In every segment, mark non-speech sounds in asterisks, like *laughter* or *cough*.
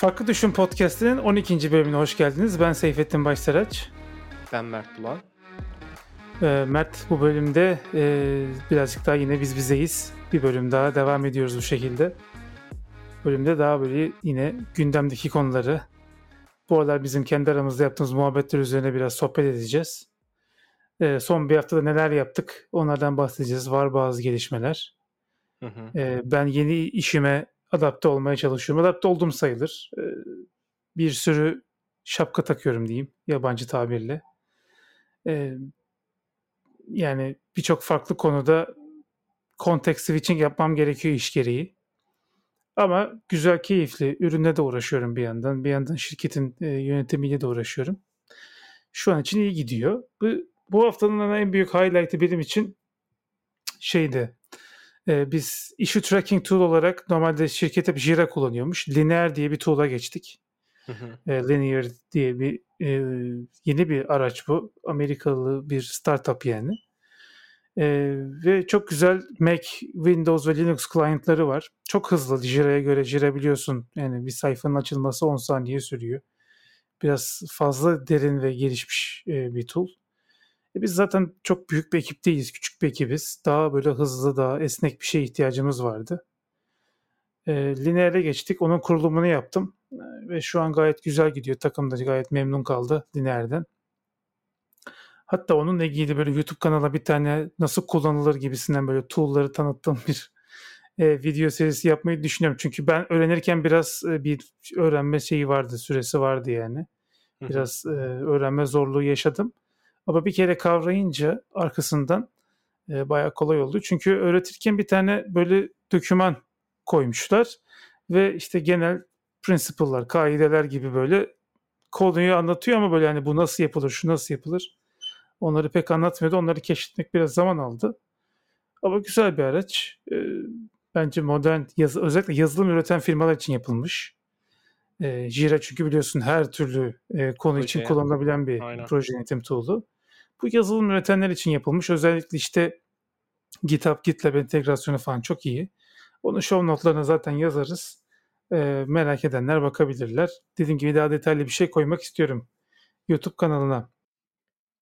Farklı Düşün Podcast'inin 12. bölümüne hoş geldiniz. Ben Seyfettin Başsaraç. Ben Mert Bulan. Ee, Mert bu bölümde e, birazcık daha yine biz bizeyiz. Bir bölüm daha devam ediyoruz bu şekilde. Bölümde daha böyle yine gündemdeki konuları, bu aralar bizim kendi aramızda yaptığımız muhabbetler üzerine biraz sohbet edeceğiz. Ee, son bir haftada neler yaptık onlardan bahsedeceğiz. Var bazı gelişmeler. Hı hı. Ee, ben yeni işime adapte olmaya çalışıyorum. Adapte oldum sayılır. Ee, bir sürü şapka takıyorum diyeyim yabancı tabirle. Ee, yani birçok farklı konuda context switching yapmam gerekiyor iş gereği. Ama güzel, keyifli. Ürünle de uğraşıyorum bir yandan. Bir yandan şirketin e, yönetimiyle de uğraşıyorum. Şu an için iyi gidiyor. Bu, bu haftanın en büyük highlight'ı benim için şeydi. E, biz issue tracking tool olarak normalde şirket hep Jira kullanıyormuş. Linear diye bir tool'a geçtik. E, Linear diye bir e, yeni bir araç bu. Amerikalı bir startup yani. Ee, ve çok güzel Mac, Windows ve Linux client'ları var. Çok hızlı Jira'ya göre Jira biliyorsun. Yani bir sayfanın açılması 10 saniye sürüyor. Biraz fazla derin ve gelişmiş e, bir tool. E biz zaten çok büyük bir ekip değiliz. Küçük bir ekibiz. Daha böyle hızlı, daha esnek bir şeye ihtiyacımız vardı. E, Linear'e geçtik. Onun kurulumunu yaptım. E, ve şu an gayet güzel gidiyor. Takım da gayet memnun kaldı Linear'den. Hatta onunla ilgili böyle YouTube kanala bir tane nasıl kullanılır gibisinden böyle tool'ları tanıttığım *laughs* bir e, video serisi yapmayı düşünüyorum. Çünkü ben öğrenirken biraz e, bir öğrenme şeyi vardı, süresi vardı yani. Biraz e, öğrenme zorluğu yaşadım. Ama bir kere kavrayınca arkasından e, bayağı kolay oldu. Çünkü öğretirken bir tane böyle döküman koymuşlar ve işte genel principle'lar, kaideler gibi böyle konuyu anlatıyor ama böyle yani bu nasıl yapılır, şu nasıl yapılır Onları pek anlatmıyordu. Onları keşfetmek biraz zaman aldı. Ama güzel bir araç. E, bence modern, yaz, özellikle yazılım üreten firmalar için yapılmış. E, Jira çünkü biliyorsun her türlü e, konu proje için kullanılabilen bir Aynen. proje yönetim tool'u. Bu yazılım üretenler için yapılmış. Özellikle işte GitHub, GitLab entegrasyonu falan çok iyi. Onu show notlarına zaten yazarız. E, merak edenler bakabilirler. Dediğim gibi daha detaylı bir şey koymak istiyorum YouTube kanalına.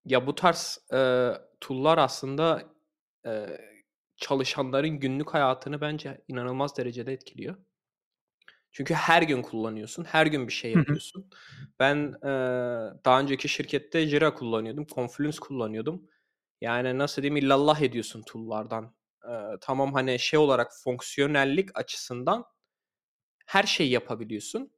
Ya bu tarz e, tool'lar aslında e, çalışanların günlük hayatını bence inanılmaz derecede etkiliyor. Çünkü her gün kullanıyorsun, her gün bir şey yapıyorsun. Ben e, daha önceki şirkette Jira kullanıyordum, Confluence kullanıyordum. Yani nasıl diyeyim illallah ediyorsun tool'lardan. E, tamam hani şey olarak fonksiyonellik açısından her şeyi yapabiliyorsun.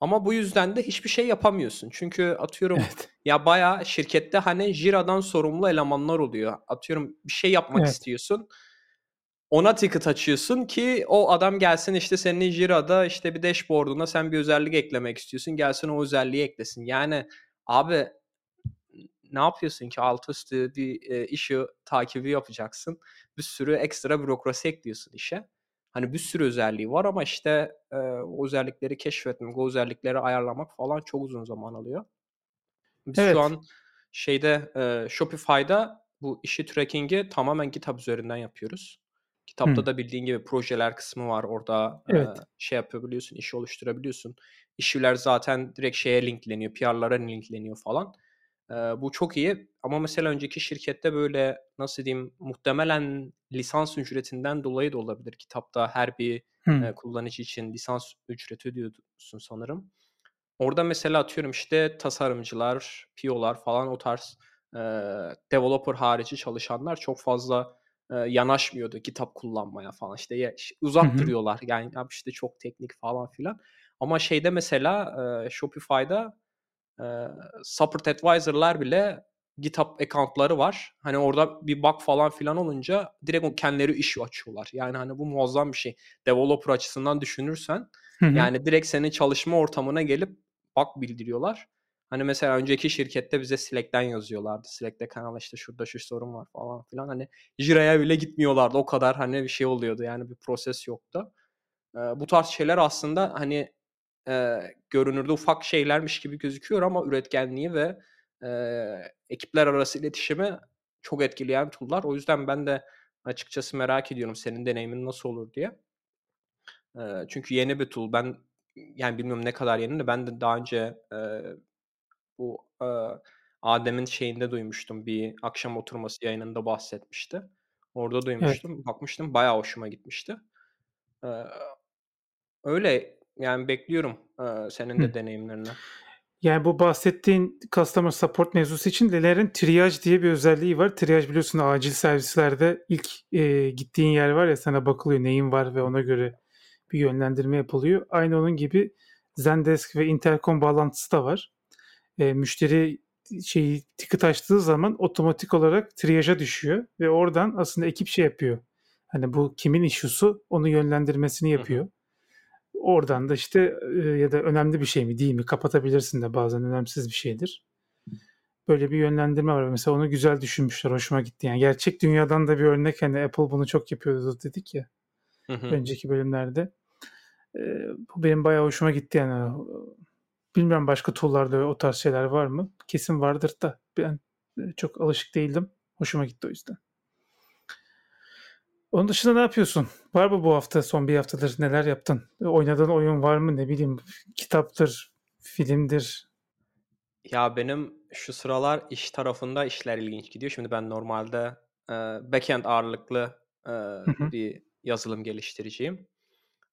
Ama bu yüzden de hiçbir şey yapamıyorsun. Çünkü *laughs* atıyorum evet. ya bayağı şirkette hani Jira'dan sorumlu elemanlar oluyor. Atıyorum bir şey yapmak evet. istiyorsun. Ona ticket açıyorsun ki o adam gelsin işte senin Jira'da işte bir dashboard'una sen bir özellik eklemek istiyorsun. Gelsin o özelliği eklesin. Yani abi ne yapıyorsun ki alt üstü bir e, işi takibi yapacaksın. Bir sürü ekstra bürokrasi ekliyorsun işe. Hani bir sürü özelliği var ama işte e, o özellikleri keşfetmek, o özellikleri ayarlamak falan çok uzun zaman alıyor. Biz evet. şu an şeyde e, Shopify'da bu işi tracking'i tamamen GitHub üzerinden yapıyoruz. GitHub'da hmm. da bildiğin gibi projeler kısmı var. Orada evet. e, şey yapabiliyorsun, işi oluşturabiliyorsun. İşçiler zaten direkt şeye linkleniyor, PR'lara linkleniyor falan. E, bu çok iyi ama mesela önceki şirkette böyle nasıl diyeyim muhtemelen lisans ücretinden dolayı da olabilir. Kitapta her bir e, kullanıcı için lisans ücreti ödüyorsun sanırım. Orada mesela atıyorum işte tasarımcılar, PO'lar falan o tarz e, developer harici çalışanlar çok fazla e, yanaşmıyordu kitap kullanmaya falan. İşte ya, uzak duruyorlar. Yani işte çok teknik falan filan. Ama şeyde mesela e, Shopify'da e, support advisor'lar bile GitHub account'ları var. Hani orada bir bug falan filan olunca direkt kendileri issue açıyorlar. Yani hani bu muazzam bir şey. Developer açısından düşünürsen hı hı. yani direkt senin çalışma ortamına gelip bug bildiriyorlar. Hani mesela önceki şirkette bize Slack'ten yazıyorlardı. Slack'te kanal işte şurada şu sorun var falan filan. Hani Jira'ya bile gitmiyorlardı. O kadar hani bir şey oluyordu. Yani bir proses yoktu. Ee, bu tarz şeyler aslında hani e, görünürde ufak şeylermiş gibi gözüküyor ama üretkenliği ve e, ekipler arası iletişimi çok etkileyen tool'lar. O yüzden ben de açıkçası merak ediyorum senin deneyimin nasıl olur diye. E, çünkü yeni bir tool. Ben yani bilmiyorum ne kadar yeni de ben de daha önce e, bu e, Adem'in şeyinde duymuştum. Bir akşam oturması yayınında bahsetmişti. Orada Evet. duymuştum. Bakmıştım bayağı hoşuma gitmişti. E, öyle yani bekliyorum e, senin Hı. de deneyimlerini. Yani bu bahsettiğin customer support mevzusu için Leler'in triage diye bir özelliği var. Triage biliyorsun acil servislerde ilk e, gittiğin yer var ya sana bakılıyor neyin var ve ona göre bir yönlendirme yapılıyor. Aynı onun gibi Zendesk ve Intercom bağlantısı da var. E, müşteri şeyi ticket açtığı zaman otomatik olarak triage'a düşüyor ve oradan aslında ekip şey yapıyor. Hani bu kimin issue'su onu yönlendirmesini Hı hı. yapıyor. Oradan da işte e, ya da önemli bir şey mi değil mi kapatabilirsin de bazen önemsiz bir şeydir. Böyle bir yönlendirme var. Mesela onu güzel düşünmüşler. Hoşuma gitti. Yani gerçek dünyadan da bir örnek. Hani Apple bunu çok yapıyordu dedik ya Hı hı. önceki bölümlerde. E, bu benim bayağı hoşuma gitti yani. Bilmiyorum başka tool'larda o tarz şeyler var mı? Kesin vardır da ben e, çok alışık değildim. Hoşuma gitti o yüzden. Onun dışında ne yapıyorsun? Var mı bu hafta son bir haftadır neler yaptın? Oynadığın oyun var mı ne bileyim kitaptır, filmdir. Ya benim şu sıralar iş tarafında işler ilginç gidiyor. Şimdi ben normalde e, backend ağırlıklı e, Hı hı. bir yazılım geliştiriciyim.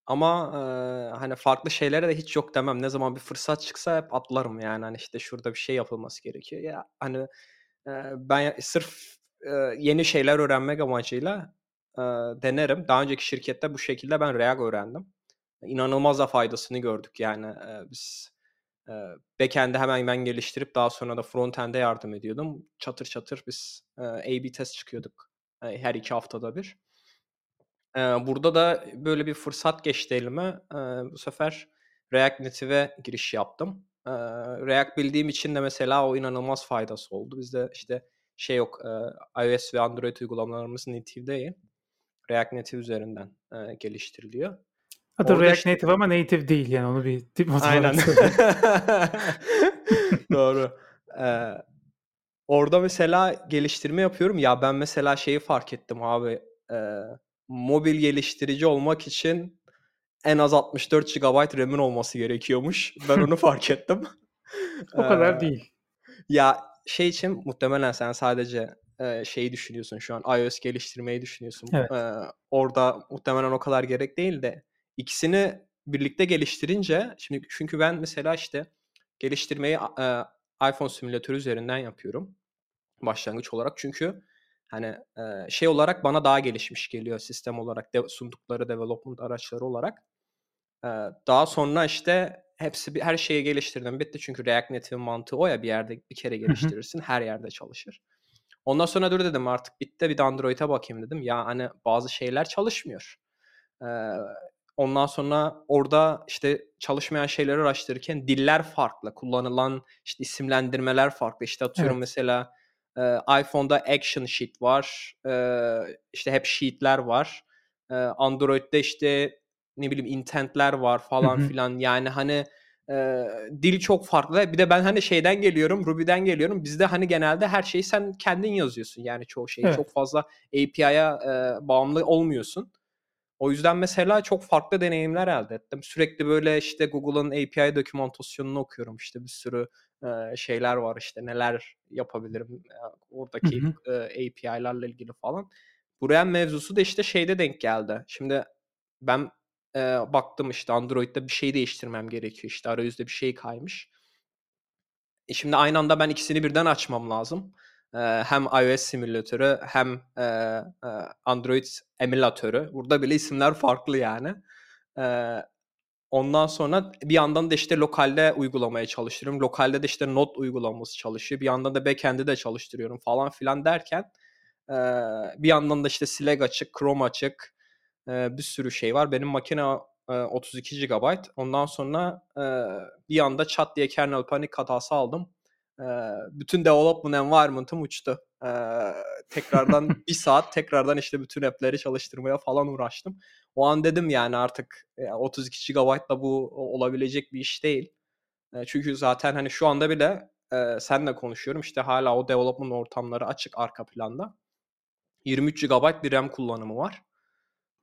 Ama e, hani farklı şeylere de hiç yok demem. Ne zaman bir fırsat çıksa hep atlarım yani. Hani işte şurada bir şey yapılması gerekiyor. Ya hani e, ben sırf e, yeni şeyler öğrenmek amacıyla e, denerim. Daha önceki şirkette bu şekilde ben React öğrendim. İnanılmaz da faydasını gördük yani. E, biz e, backend'e hemen ben geliştirip daha sonra da frontend'e yardım ediyordum. Çatır çatır biz e, A-B test çıkıyorduk e, her iki haftada bir. E, burada da böyle bir fırsat geçti elime. E, bu sefer React Native'e giriş yaptım. E, React bildiğim için de mesela o inanılmaz faydası oldu. Bizde işte şey yok, e, iOS ve Android uygulamalarımız native değil. React Native üzerinden e, geliştiriliyor. Adı Orada React işte- Native ama native değil yani onu bir tip Aynen. *laughs* Doğru. Ee, orada mesela geliştirme yapıyorum. Ya ben mesela şeyi fark ettim abi. Ee, mobil geliştirici olmak için en az 64 GB RAM'in olması gerekiyormuş. Ben onu fark *laughs* ettim. O kadar Ee, değil. Ya şey için muhtemelen sen sadece e, şeyi düşünüyorsun şu an. iOS geliştirmeyi düşünüyorsun. Evet. Ee, orada muhtemelen o kadar gerek değil de ikisini birlikte geliştirince şimdi çünkü ben mesela işte geliştirmeyi e, iPhone simülatörü üzerinden yapıyorum başlangıç olarak çünkü hani e, şey olarak bana daha gelişmiş geliyor sistem olarak de, sundukları development araçları olarak. E, daha sonra işte hepsi bir her şeye geliştirdim bitti çünkü React Native'in mantığı o ya bir yerde bir kere geliştirirsin her yerde çalışır. Ondan sonra dur dedim artık bitti bir de Android'e bakayım dedim. Ya hani bazı şeyler çalışmıyor. Ee, ondan sonra orada işte çalışmayan şeyleri araştırırken diller farklı. Kullanılan işte isimlendirmeler farklı. İşte atıyorum Evet. mesela e, iPhone'da Action Sheet var. E, işte hep sheet'ler var. E, Android'de işte ne bileyim intent'ler var falan filan. Yani hani e, dil çok farklı. Bir de ben hani şeyden geliyorum, Ruby'den geliyorum. Bizde hani genelde her şeyi sen kendin yazıyorsun. Yani çoğu şeyi Evet. çok fazla API'ya e, bağımlı olmuyorsun. O yüzden mesela çok farklı deneyimler elde ettim. Sürekli böyle işte Google'ın API dokümantasyonunu okuyorum. İşte bir sürü e, şeyler var işte neler yapabilirim e, oradaki Hı e, API'larla ilgili falan. Buraya mevzusu da işte şeyde denk geldi. Şimdi ben e, baktım işte Android'de bir şey değiştirmem gerekiyor. İşte arayüzde bir şey kaymış. E şimdi aynı anda ben ikisini birden açmam lazım. Ee, hem iOS simülatörü hem e, e, Android emülatörü. Burada bile isimler farklı yani. Ee, ondan sonra bir yandan da işte lokalde uygulamaya çalıştırıyorum. Lokalde de işte Node uygulaması çalışıyor. Bir yandan da backend'i de çalıştırıyorum falan filan derken bir yandan da işte Slack açık, Chrome açık bir sürü şey var. Benim makine e, 32 GB. Ondan sonra bir anda çat diye kernel panik hatası aldım. Bütün development environment'ım uçtu. E, tekrardan *laughs* bir saat tekrardan işte bütün app'leri çalıştırmaya falan uğraştım. O an dedim yani artık e, 32 GB'la bu olabilecek bir iş değil. E, çünkü zaten hani şu anda bile e, senle konuşuyorum işte hala o development ortamları açık arka planda. 23 GB bir RAM kullanımı var.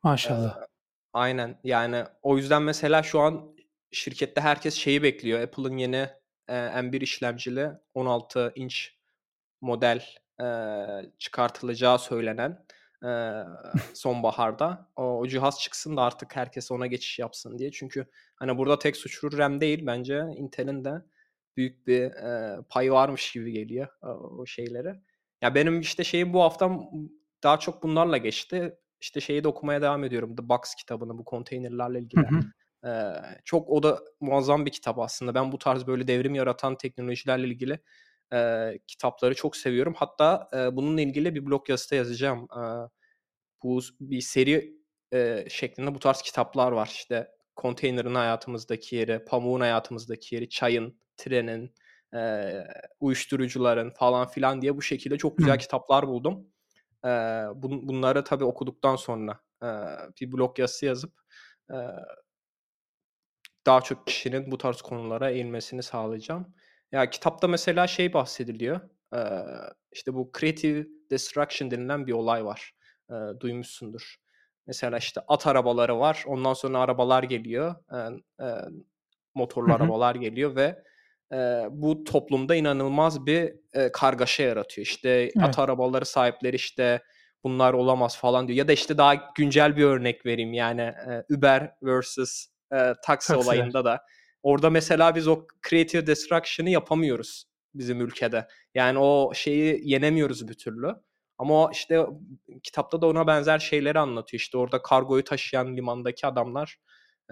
Maşallah. Aynen yani o yüzden mesela şu an şirkette herkes şeyi bekliyor. Apple'ın yeni e, M1 işlemcili 16 inç model e, çıkartılacağı söylenen e, sonbaharda. O, o cihaz çıksın da artık herkes ona geçiş yapsın diye. Çünkü hani burada tek suçlu RAM değil bence Intel'in de büyük bir e, payı varmış gibi geliyor o, o şeylere. Ya benim işte şeyim bu haftam daha çok bunlarla geçti. İşte şeyi de okumaya devam ediyorum. The Box kitabını bu konteynerlerle ilgili. Hı hı. Ee, çok o da muazzam bir kitap aslında. Ben bu tarz böyle devrim yaratan teknolojilerle ilgili e, kitapları çok seviyorum. Hatta e, bununla ilgili bir blog yazısı yazacağım. E, bu bir seri e, şeklinde bu tarz kitaplar var. İşte konteynerin hayatımızdaki yeri, pamuğun hayatımızdaki yeri, çayın, trenin, e, uyuşturucuların falan filan diye bu şekilde çok güzel Hı. kitaplar buldum. E, bun, bunları tabii okuduktan sonra e, bir blog yazısı yazıp e, daha çok kişinin bu tarz konulara eğilmesini sağlayacağım. Ya kitapta mesela şey bahsediliyor. E, işte bu creative destruction denilen bir olay var. Duymuşsundur. Mesela işte at arabaları var. Ondan sonra arabalar geliyor. E, e, motorlu hı hı. arabalar geliyor ve e, bu toplumda inanılmaz bir e, kargaşa yaratıyor. İşte evet. at arabaları sahipleri işte bunlar olamaz falan diyor. Ya da işte daha güncel bir örnek vereyim yani e, Uber versus e, taksi olayında da. Orada mesela biz o creative destruction'ı yapamıyoruz bizim ülkede. Yani o şeyi yenemiyoruz bir türlü. Ama işte kitapta da ona benzer şeyleri anlatıyor. İşte orada kargoyu taşıyan limandaki adamlar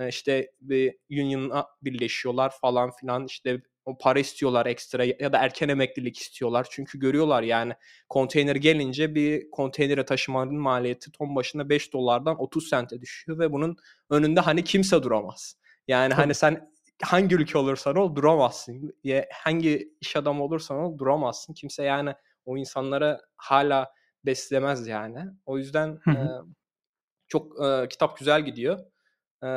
işte bir union'a birleşiyorlar falan filan işte o para istiyorlar ekstra ya da erken emeklilik istiyorlar. Çünkü görüyorlar yani konteyner gelince bir konteynere taşımanın maliyeti ton başına 5 dolardan 30 sente düşüyor ve bunun önünde hani kimse duramaz. Yani Tabii. hani sen hangi ülke olursan ol duramazsın. Ya hangi iş adamı olursan ol duramazsın. Kimse yani o insanlara hala beslemez yani. O yüzden e, çok e, kitap güzel gidiyor. E,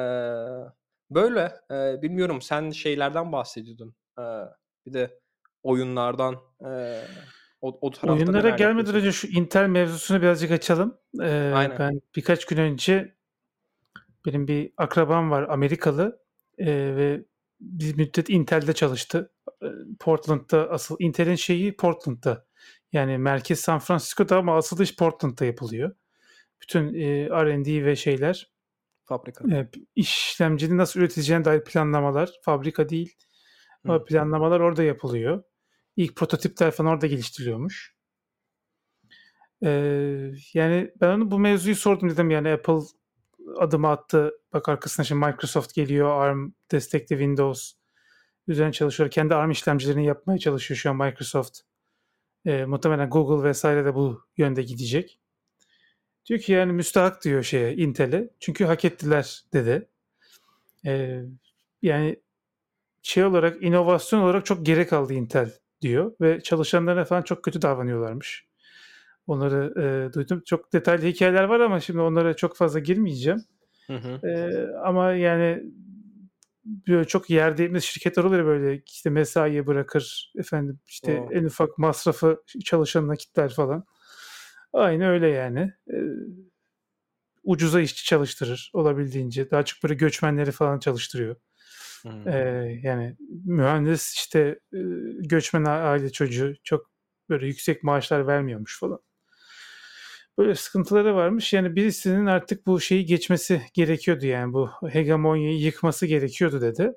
böyle e, bilmiyorum sen şeylerden bahsediyordun. E, bir de oyunlardan e, o, o tarafta Oyunlara gelmeden önce şu Intel mevzusunu birazcık açalım. Ee, Aynen. Ben birkaç gün önce benim bir akrabam var Amerikalı e, ve bir müddet Intel'de çalıştı. Portland'da asıl Intel'in şeyi Portland'da. Yani merkez San Francisco'da ama asıl iş Portland'da yapılıyor. Bütün e, R&D ve şeyler fabrika. E, işlemcinin nasıl üretileceğine dair planlamalar, fabrika değil. Hı. O planlamalar orada yapılıyor. İlk prototipler falan orada geliştiriliyormuş. Ee, yani ben onu bu mevzuyu sordum dedim yani Apple adımı attı. Bak arkasına şimdi Microsoft geliyor. ARM destekli Windows üzerine çalışıyor. Kendi ARM işlemcilerini yapmaya çalışıyor şu an Microsoft. E, muhtemelen Google vesaire de bu yönde gidecek. Diyor ki yani müstahak diyor şeye Intel'e. Çünkü hak ettiler dedi. E, yani şey olarak inovasyon olarak çok geri kaldı Intel diyor ve çalışanlarına falan çok kötü davranıyorlarmış. Onları e, duydum. Çok detaylı hikayeler var ama şimdi onlara çok fazla girmeyeceğim. Hı hı. E, ama yani böyle çok yer değmez şirketler oluyor böyle işte mesaiye bırakır efendim işte Oo. en ufak masrafı çalışanına kitler falan. Aynı öyle yani. Ee, ucuza işçi çalıştırır olabildiğince. Daha çok böyle göçmenleri falan çalıştırıyor. Hmm. Ee, yani mühendis işte göçmen aile çocuğu çok böyle yüksek maaşlar vermiyormuş falan. Böyle sıkıntıları varmış. Yani birisinin artık bu şeyi geçmesi gerekiyordu yani bu hegemonyayı yıkması gerekiyordu dedi.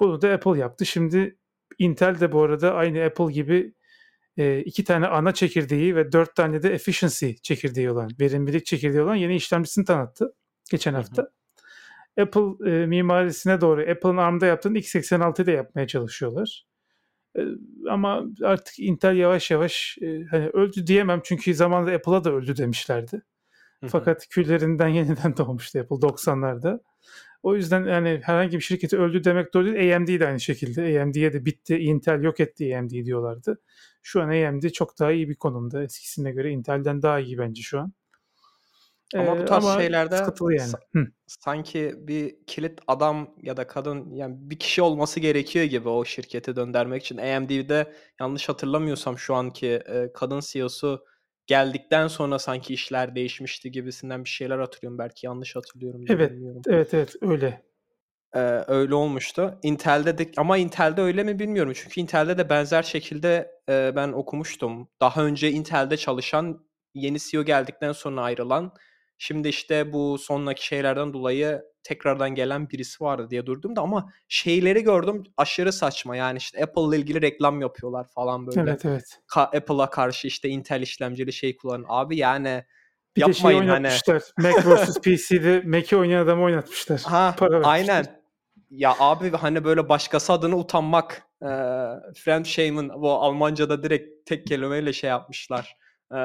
Bunu da Apple yaptı. Şimdi Intel de bu arada aynı Apple gibi iki tane ana çekirdeği ve dört tane de efficiency çekirdeği olan, verimlilik çekirdeği olan yeni işlemcisini tanıttı geçen hafta. Hı hı. Apple e, mimarisine doğru Apple'ın ARM'da yaptığını x86'da yapmaya çalışıyorlar. Ama artık Intel yavaş yavaş e, hani öldü diyemem çünkü zamanında Apple'a da öldü demişlerdi. Fakat küllerinden *laughs* yeniden doğmuştu Apple 90'larda. O yüzden yani herhangi bir şirketi öldü demek doğru değil. AMD de aynı şekilde. AMD'ye de bitti. Intel yok etti AMD diyorlardı. Şu an AMD çok daha iyi bir konumda. Eskisine göre Intel'den daha iyi bence şu an. Ama bu tarz ama şeylerde yani. Sa- sanki bir kilit adam ya da kadın yani bir kişi olması gerekiyor gibi o şirketi döndürmek için. AMD'de yanlış hatırlamıyorsam şu anki e, kadın CEO'su geldikten sonra sanki işler değişmişti gibisinden bir şeyler hatırlıyorum. Belki yanlış hatırlıyorum. Evet, bilmiyorum. evet, evet öyle. Ee, öyle olmuştu. Intel'de de ama Intel'de öyle mi bilmiyorum. Çünkü Intel'de de benzer şekilde e, ben okumuştum. Daha önce Intel'de çalışan yeni CEO geldikten sonra ayrılan şimdi işte bu sonraki şeylerden dolayı tekrardan gelen birisi vardı diye durdum da ama şeyleri gördüm aşırı saçma. Yani işte Apple ile ilgili reklam yapıyorlar falan böyle. Evet evet. Ka- Apple'a karşı işte Intel işlemcili şey kullanın. Abi yani Bir de şey yapmayın hani. Mac vs *laughs* PC'de Mac'i oynayan adamı oynatmışlar. Ha Para aynen. Ya abi hani böyle başkası adına utanmak. E, Fremdschämen bu Almanca'da direkt tek kelimeyle şey yapmışlar. E,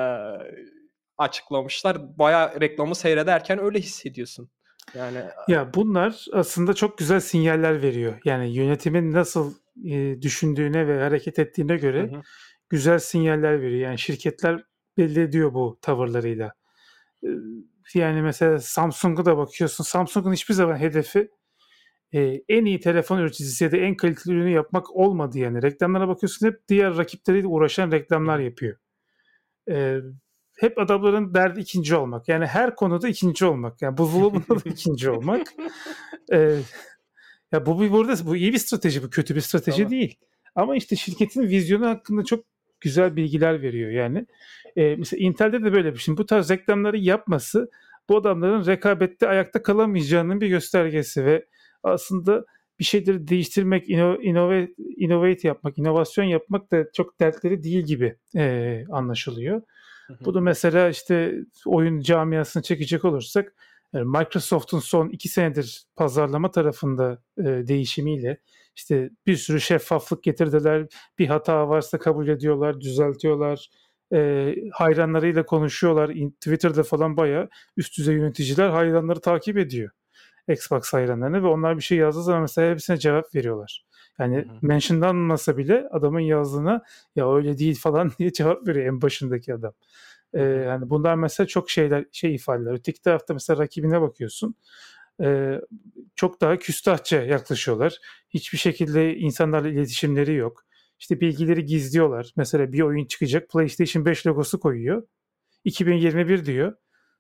açıklamışlar. Baya reklamı seyrederken öyle hissediyorsun. Yani Ya bunlar aslında çok güzel sinyaller veriyor. Yani yönetimin nasıl e, düşündüğüne ve hareket ettiğine göre Hı hı. güzel sinyaller veriyor. Yani şirketler belli ediyor bu tavırlarıyla. E, Yani mesela Samsung'a da bakıyorsun. Samsung'un hiçbir zaman hedefi e, en iyi telefon üreticisi ya da en kaliteli ürünü yapmak olmadı yani. Reklamlara bakıyorsun hep diğer rakipleriyle uğraşan reklamlar yapıyor. E, hep adamların derdi ikinci olmak. Yani her konuda ikinci olmak. Yani buzdolabında *laughs* da ikinci olmak. E, ya bu bir burada bu iyi bir strateji, bu kötü bir strateji Tabii. değil. Ama işte şirketin vizyonu hakkında çok güzel bilgiler veriyor yani. E, mesela Intel'de de böyle bir şey. Bu tarz reklamları yapması bu adamların rekabette ayakta kalamayacağının bir göstergesi ve aslında bir şeyleri değiştirmek, innovate, innovate yapmak, inovasyon yapmak da çok dertleri değil gibi e, anlaşılıyor. Bu da mesela işte oyun camiasını çekecek olursak e, Microsoft'un son iki senedir pazarlama tarafında e, değişimiyle işte bir sürü şeffaflık getirdiler. Bir hata varsa kabul ediyorlar, düzeltiyorlar. E, hayranlarıyla konuşuyorlar. Twitter'da falan bayağı üst düzey yöneticiler hayranları takip ediyor. Xbox hayranlarını ve onlar bir şey yazdığı zaman mesela hepsine cevap veriyorlar. Yani Hı hı. mentionlanmasa bile adamın yazdığına ya öyle değil falan *laughs* diye cevap veriyor en başındaki adam. Ee, yani bunlar mesela çok şeyler şey ifadeler. Öteki tarafta mesela rakibine bakıyorsun. Ee, çok daha küstahça yaklaşıyorlar. Hiçbir şekilde insanlarla iletişimleri yok. İşte bilgileri gizliyorlar. Mesela bir oyun çıkacak PlayStation 5 logosu koyuyor. 2021 diyor.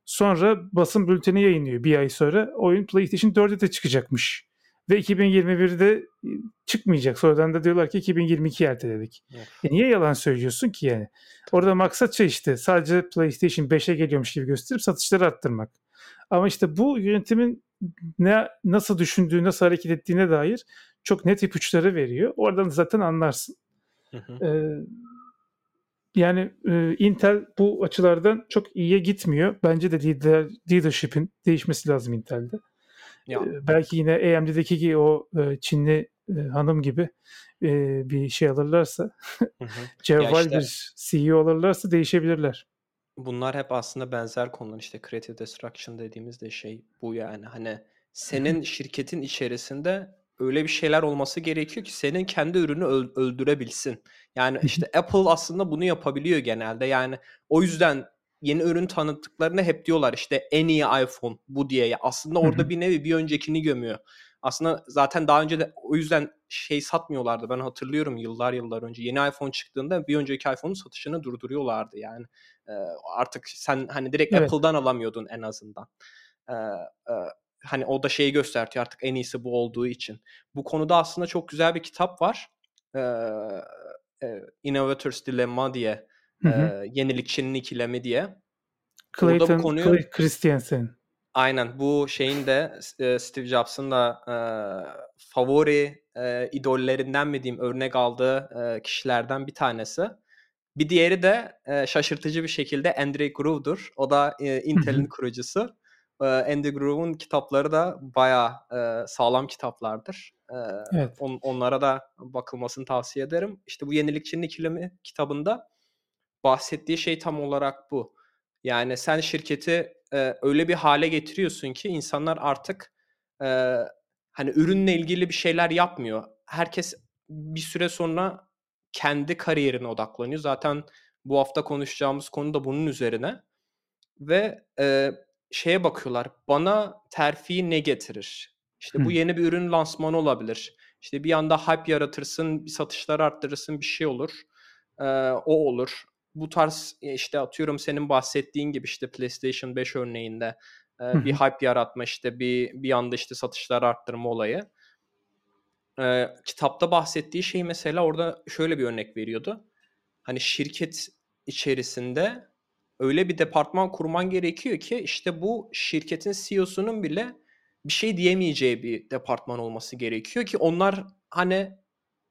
Sonra basın bülteni yayınlıyor bir ay sonra. Oyun PlayStation 4'e de çıkacakmış. Ve 2021'de çıkmayacak. Sonradan da diyorlar ki 2022 erteledik. Of. E niye yalan söylüyorsun ki yani? Orada maksat şey işte sadece PlayStation 5'e geliyormuş gibi gösterip satışları arttırmak. Ama işte bu yönetimin ne nasıl düşündüğü, nasıl hareket ettiğine dair çok net ipuçları veriyor. Oradan zaten anlarsın. Hı hı. Ee, yani e, Intel bu açılardan çok iyiye gitmiyor. Bence de lider, leadership'in değişmesi lazım Intel'de. Ya Ee, belki yine AMD'deki gibi o e, Çinli e, hanım gibi e, bir şey alırlarsa, *laughs* cevval işte- bir CEO alırlarsa değişebilirler. bunlar hep aslında benzer konular işte creative destruction dediğimiz de şey bu yani hani senin şirketin içerisinde öyle bir şeyler olması gerekiyor ki senin kendi ürünü öl- öldürebilsin. Yani işte Apple aslında bunu yapabiliyor genelde. Yani o yüzden yeni ürün tanıttıklarında hep diyorlar işte en iyi iPhone bu diye. Ya Aslında orada bir nevi bir öncekini gömüyor. Aslında zaten daha önce de o yüzden şey satmıyorlardı. Ben hatırlıyorum yıllar yıllar önce yeni iPhone çıktığında bir önceki iPhone'un satışını durduruyorlardı yani. Ee, artık sen hani direkt Evet. Apple'dan alamıyordun en azından. Ee, e, hani o da şeyi göstertiyor artık en iyisi bu olduğu için. Bu konuda aslında çok güzel bir kitap var. Ee, e, Innovators Dilemma diye. Hı hı. e, yenilikçinin ikilemi diye. Orada bu Clayton konuyu- Clay Christensen. Aynen bu şeyin de e, Steve Jobs'ın da e, favori e, idollerinden mi diyeyim örnek aldığı e, kişilerden bir tanesi. Bir diğeri de e, şaşırtıcı bir şekilde Andy Grove'dur. O da e, Intel'in kurucusu. E, Andy Grove'un kitapları da bayağı e, sağlam kitaplardır. E, Evet. on- onlara da bakılmasını tavsiye ederim. İşte bu Yenilikçinin İkilemi kitabında bahsettiği şey tam olarak bu. Yani sen şirketi e, öyle bir hale getiriyorsun ki insanlar artık e, hani ürünle ilgili bir şeyler yapmıyor. Herkes bir süre sonra kendi kariyerine odaklanıyor. Zaten bu hafta konuşacağımız konu da bunun üzerine. Ve e, şeye bakıyorlar. Bana terfi ne getirir? İşte bu yeni bir ürün lansmanı olabilir. İşte bir anda hype yaratırsın, bir satışları arttırırsın, bir şey olur. E, o olur. Bu tarz e, işte atıyorum senin bahsettiğin gibi işte PlayStation 5 örneğinde e, bir hype yaratma işte bir bir anda işte satışları arttırma olayı. eee, kitapta bahsettiği şey mesela orada şöyle bir örnek veriyordu. Hani şirket içerisinde öyle bir departman kurman gerekiyor ki işte bu şirketin CEO'sunun bile bir şey diyemeyeceği bir departman olması gerekiyor ki onlar hani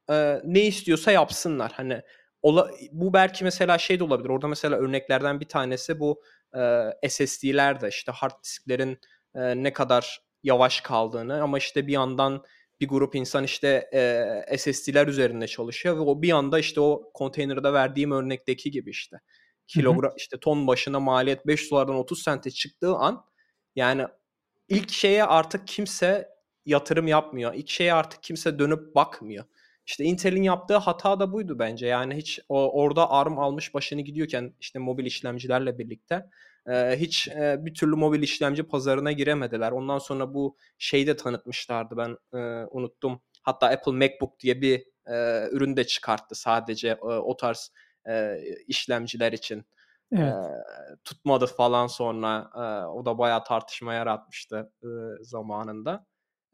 eee, ne istiyorsa yapsınlar. Hani ola, bu belki mesela şey de olabilir. Orada mesela örneklerden bir tanesi bu eee SSD'ler de işte hard disklerin eee, ne kadar yavaş kaldığını ama işte bir yandan bir grup insan işte eee SSD'ler üzerinde çalışıyor ve o bir anda işte o konteynerde verdiğim örnekteki gibi işte kilogram işte ton başına maliyet 5 dolardan 30 sente çıktığı an yani ilk şeye artık kimse yatırım yapmıyor. İlk şeye artık kimse dönüp bakmıyor. İşte Intel'in yaptığı hata da buydu bence. Yani hiç o, orada ARM almış başını gidiyorken işte mobil işlemcilerle birlikte e, hiç e, bir türlü mobil işlemci pazarına giremediler. Ondan sonra bu şeyi de tanıtmışlardı ben e, unuttum. Hatta Apple MacBook diye bir e, ürün de çıkarttı sadece e, o tarz e, işlemciler için. Evet. E, tutmadı falan sonra e, o da bayağı tartışma yaratmıştı e, zamanında.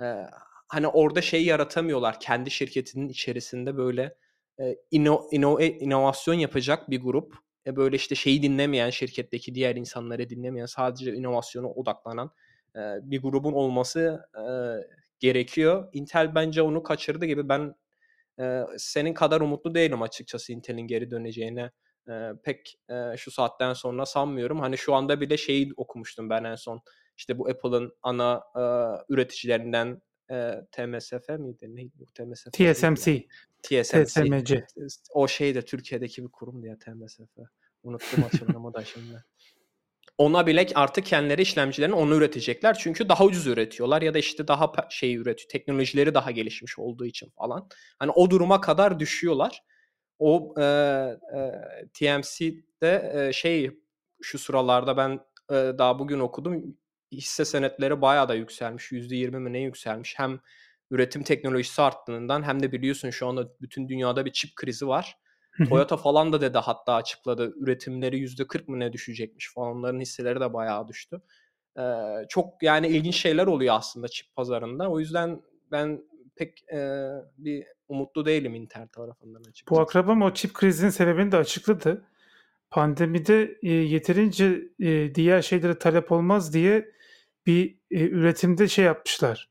E, hani orada şey yaratamıyorlar kendi şirketinin içerisinde böyle e, ino, ino, inovasyon yapacak bir grup e, böyle işte şeyi dinlemeyen şirketteki diğer insanları dinlemeyen sadece inovasyona odaklanan e, bir grubun olması e, gerekiyor. Intel bence onu kaçırdı gibi ben e, senin kadar umutlu değilim açıkçası Intel'in geri döneceğine e, pek e, şu saatten sonra sanmıyorum. Hani şu anda bile şeyi okumuştum ben en son. İşte bu Apple'ın ana e, üreticilerinden e, TMSF miydi? Neydi? Yok, TMSF TSMC. TSMC. TSMC. O şey de Türkiye'deki bir kurum diye TMSF. Unuttum *laughs* açılımı da şimdi. Ona bile artık kendileri işlemcilerini onu üretecekler. Çünkü daha ucuz üretiyorlar ya da işte daha şey üretiyor. Teknolojileri daha gelişmiş olduğu için falan. Hani o duruma kadar düşüyorlar. O e, e, TMC'de e, şey şu sıralarda ben e, daha bugün okudum. Hisse senetleri bayağı da yükselmiş. %20 mi ne yükselmiş. Hem üretim teknolojisi arttığından hem de biliyorsun şu anda bütün dünyada bir çip krizi var. Toyota falan da dedi hatta açıkladı. Üretimleri %40 mı ne düşecekmiş falan. Onların hisseleri de bayağı düştü. Ee, çok yani ilginç şeyler oluyor aslında çip pazarında. O yüzden ben pek e, bir umutlu değilim Intel tarafından açıkçası. Bu akrabam o çip krizinin sebebini de açıkladı. Pandemide e, yeterince e, diğer şeylere talep olmaz diye bir e, üretimde şey yapmışlar.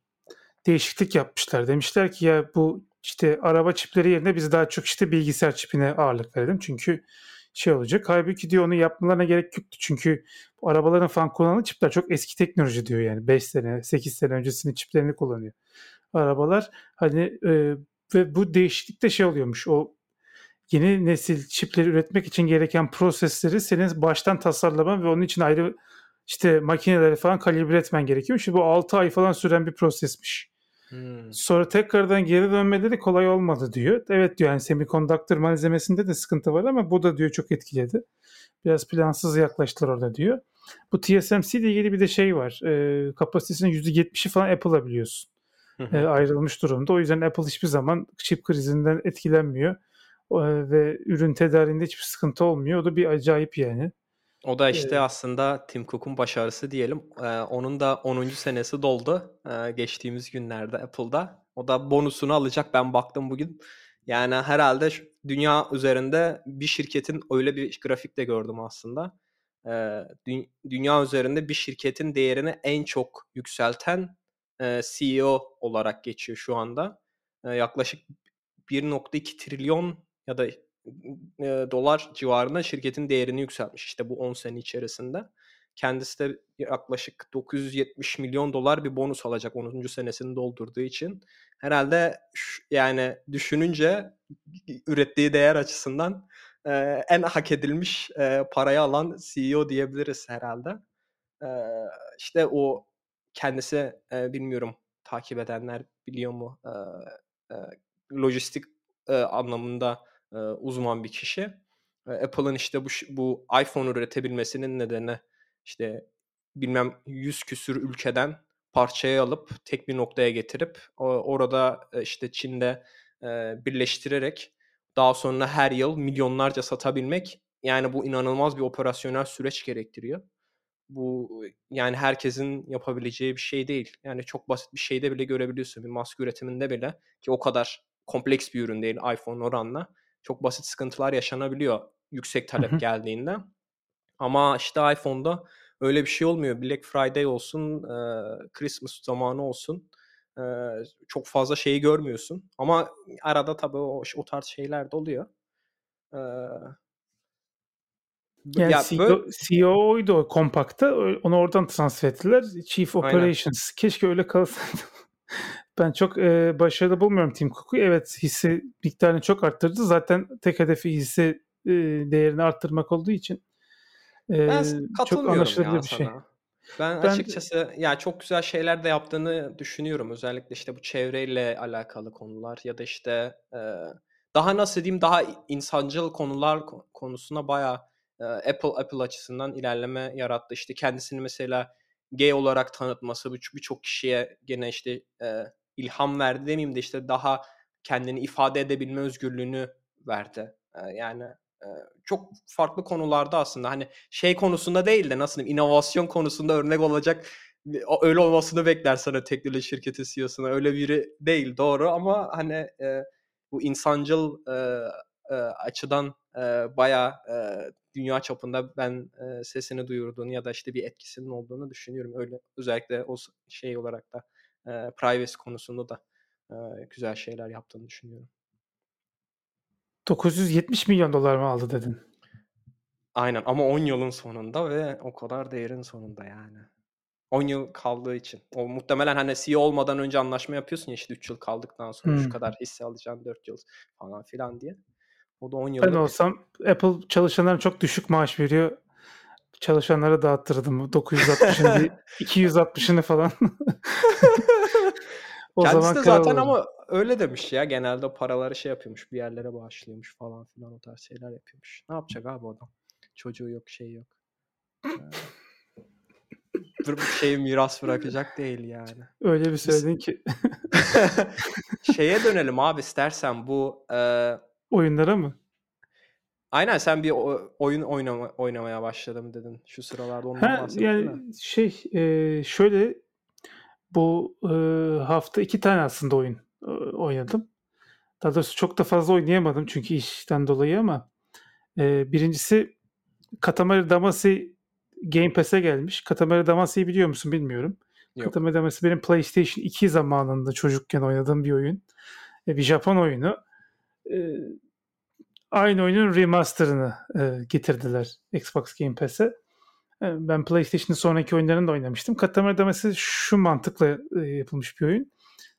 Değişiklik yapmışlar. Demişler ki ya bu işte araba çipleri yerine biz daha çok işte bilgisayar çipine ağırlık verelim. Çünkü şey olacak. Halbuki diyor onu yapmalarına gerek yoktu. Çünkü bu arabaların falan kullanılan çipler çok eski teknoloji diyor yani. 5 sene, 8 sene öncesinin çiplerini kullanıyor. Arabalar hani e, ve bu değişiklikte şey oluyormuş. O yeni nesil çipleri üretmek için gereken prosesleri senin baştan tasarlaman ve onun için ayrı işte makineleri falan kalibre etmen gerekiyor. Şimdi bu 6 ay falan süren bir prosesmiş. Hmm. Sonra tekrardan geri dönmeleri kolay olmadı diyor. Evet diyor yani semikondaktör malzemesinde de sıkıntı var ama bu da diyor çok etkiledi. Biraz plansız yaklaştılar orada diyor. Bu TSMC ile ilgili bir de şey var. E, kapasitesinin %70'i falan Apple'a biliyorsun. E, ayrılmış durumda. O yüzden Apple hiçbir zaman çip krizinden etkilenmiyor. E, ve ürün tedariğinde hiçbir sıkıntı olmuyor. O da bir acayip yani. O da işte evet. aslında Tim Cook'un başarısı diyelim. Ee, onun da 10. senesi doldu ee, geçtiğimiz günlerde Apple'da. O da bonusunu alacak ben baktım bugün. Yani herhalde dünya üzerinde bir şirketin öyle bir grafik de gördüm aslında. Ee, dü- dünya üzerinde bir şirketin değerini en çok yükselten e, CEO olarak geçiyor şu anda. E, yaklaşık 1.2 trilyon ya da e, dolar civarında şirketin değerini yükseltmiş işte bu 10 sene içerisinde. Kendisi de yaklaşık 970 milyon dolar bir bonus alacak 10. senesini doldurduğu için. Herhalde yani düşününce ürettiği değer açısından e, en hak edilmiş e, parayı alan CEO diyebiliriz herhalde. E, işte o kendisi e, bilmiyorum takip edenler biliyor mu e, e, lojistik e, anlamında uzman bir kişi. E, Apple'ın işte bu bu iPhone üretebilmesinin nedeni işte bilmem yüz küsür ülkeden parçayı alıp tek bir noktaya getirip orada işte Çin'de birleştirerek daha sonra her yıl milyonlarca satabilmek yani bu inanılmaz bir operasyonel süreç gerektiriyor. bu yani herkesin yapabileceği bir şey değil. Yani çok basit bir şeyde bile görebiliyorsun. Bir maske üretiminde bile ki o kadar kompleks bir ürün değil iPhone oranla. Çok basit sıkıntılar yaşanabiliyor yüksek talep geldiğinde. Ama işte iPhone'da öyle bir şey olmuyor. Black Friday olsun, Christmas zamanı olsun çok fazla şeyi görmüyorsun. Ama arada tabii o, o tarz şeyler de oluyor. Yani ya CEO, böyle... CEO'ydu kompakta. Onu oradan transfer ettiler. Chief Operations. Aynen. Keşke öyle kalsaydı. *laughs* ben çok e, başarılı bulmuyorum Tim Cook'u. Evet hisse miktarını çok arttırdı. Zaten tek hedefi hisse e, değerini arttırmak olduğu için e, ben çok anlaşılabilir bir şey. Ben, ben açıkçası ya çok güzel şeyler de yaptığını düşünüyorum. Özellikle işte bu çevreyle alakalı konular ya da işte e, daha nasıl diyeyim daha insancıl konular konusuna bayağı Apple Apple açısından ilerleme yarattı. İşte kendisini mesela gay olarak tanıtması birçok kişiye gene işte e, ilham verdi demeyeyim de işte daha kendini ifade edebilme özgürlüğünü verdi. Yani çok farklı konularda aslında hani şey konusunda değil de nasıl diyeyim inovasyon konusunda örnek olacak öyle olmasını beklersen teknoloji şirketi CEO'suna öyle biri değil doğru ama hani bu insancıl açıdan e, bayağı e, dünya çapında ben sesini duyurduğunu ya da işte bir etkisinin olduğunu düşünüyorum. Öyle özellikle o şey olarak da e, privacy konusunda da e, güzel şeyler yaptığını düşünüyorum. 970 milyon dolar mı aldı dedin? Aynen ama 10 yılın sonunda ve o kadar değerin sonunda yani. 10 yıl kaldığı için. O muhtemelen hani CEO olmadan önce anlaşma yapıyorsun ya işte 3 yıl kaldıktan sonra hmm. şu kadar hisse alacaksın 4 yıl falan filan diye. O da 10 yıllık. Ben olsam Apple çalışanlara çok düşük maaş veriyor. Çalışanlara dağıttırdım. 960'ını 260'ını *laughs* falan. *laughs* o Kendisi zaman de zaten olur. ama öyle demiş ya. Genelde paraları şey yapıyormuş. Bir yerlere bağışlıyormuş falan filan o tarz şeyler yapıyormuş. Ne yapacak abi adam? Çocuğu yok şey yok. bir şey miras bırakacak değil yani. Öyle bir söyledin ki. *laughs* Şeye dönelim abi istersen bu e, Oyunlara mı? Aynen sen bir oyun oynama, oynamaya başladım dedin. Şu sıralarda ondan ha, yani mi? Şey e, şöyle bu e, hafta iki tane aslında oyun e, oynadım. Daha doğrusu çok da fazla oynayamadım çünkü işten dolayı ama e, birincisi Katamari Damacy Game Pass'e gelmiş. Katamari Damacy'yi biliyor musun bilmiyorum. Yok. Katamari Damacy benim PlayStation 2 zamanında çocukken oynadığım bir oyun. E, bir Japon oyunu e, aynı oyunun remasterını e, getirdiler Xbox Game Pass'e. E, ben PlayStation'ın sonraki oyunlarını da oynamıştım. Katamari Damacy şu mantıkla e, yapılmış bir oyun.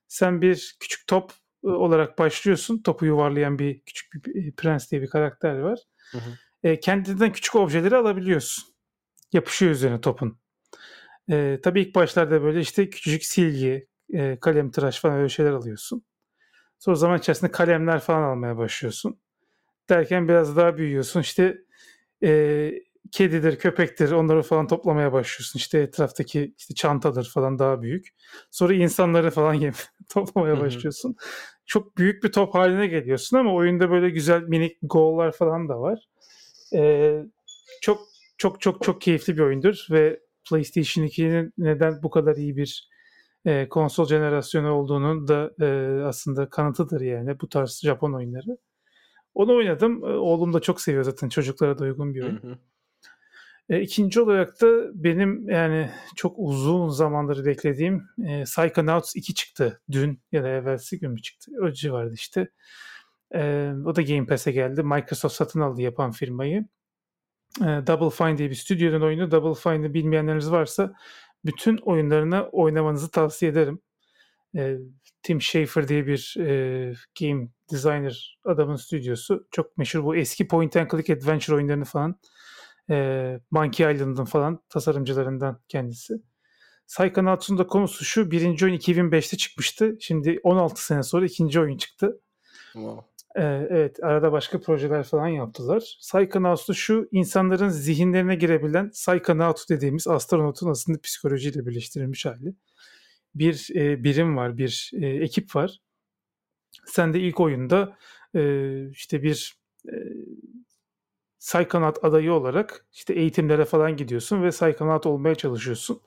Sen bir küçük top e, olarak başlıyorsun. Topu yuvarlayan bir küçük bir prens diye bir karakter var. Hı hı. E, kendinden küçük objeleri alabiliyorsun. Yapışıyor üzerine topun. E, tabii ilk başlarda böyle işte küçücük silgi, e, kalem tıraş falan öyle şeyler alıyorsun. Sonra zaman içerisinde kalemler falan almaya başlıyorsun. Derken biraz daha büyüyorsun. İşte e, kedidir, köpektir onları falan toplamaya başlıyorsun. İşte etraftaki işte çantadır falan daha büyük. Sonra insanları falan *laughs* toplamaya başlıyorsun. Çok büyük bir top haline geliyorsun ama oyunda böyle güzel minik goal'lar falan da var. Ee, çok çok çok çok keyifli bir oyundur ve PlayStation 2'nin neden bu kadar iyi bir e, konsol jenerasyonu olduğunun da e, aslında kanıtıdır yani bu tarz Japon oyunları. Onu oynadım. E, oğlum da çok seviyor zaten çocuklara da uygun bir oyun. Hı hı. E, ikinci olarak da benim yani çok uzun zamandır beklediğim e, Psychonauts 2 çıktı. Dün ya da evvelsi gün mü çıktı? O civarda işte. E, o da Game Pass'e geldi. Microsoft satın aldı yapan firmayı. E, Double Fine diye bir stüdyonun oyunu. Double Fine'ı bilmeyenleriniz varsa bütün oyunlarını oynamanızı tavsiye ederim. E, Tim Schafer diye bir e, game designer adamın stüdyosu. Çok meşhur bu eski point and click adventure oyunlarını falan e, Monkey Island'ın falan tasarımcılarından kendisi. Psychonauts'un da konusu şu. Birinci oyun 2005'te çıkmıştı. Şimdi 16 sene sonra ikinci oyun çıktı. Wow. Ee, evet arada başka projeler falan yaptılar. Psychonauts'ta şu insanların zihinlerine girebilen Psychonaut dediğimiz astronotun aslında psikolojiyle birleştirilmiş hali. Bir e, birim var, bir e, ekip var. Sen de ilk oyunda e, işte bir e, Psychonaut adayı olarak işte eğitimlere falan gidiyorsun ve Psychonaut olmaya çalışıyorsun.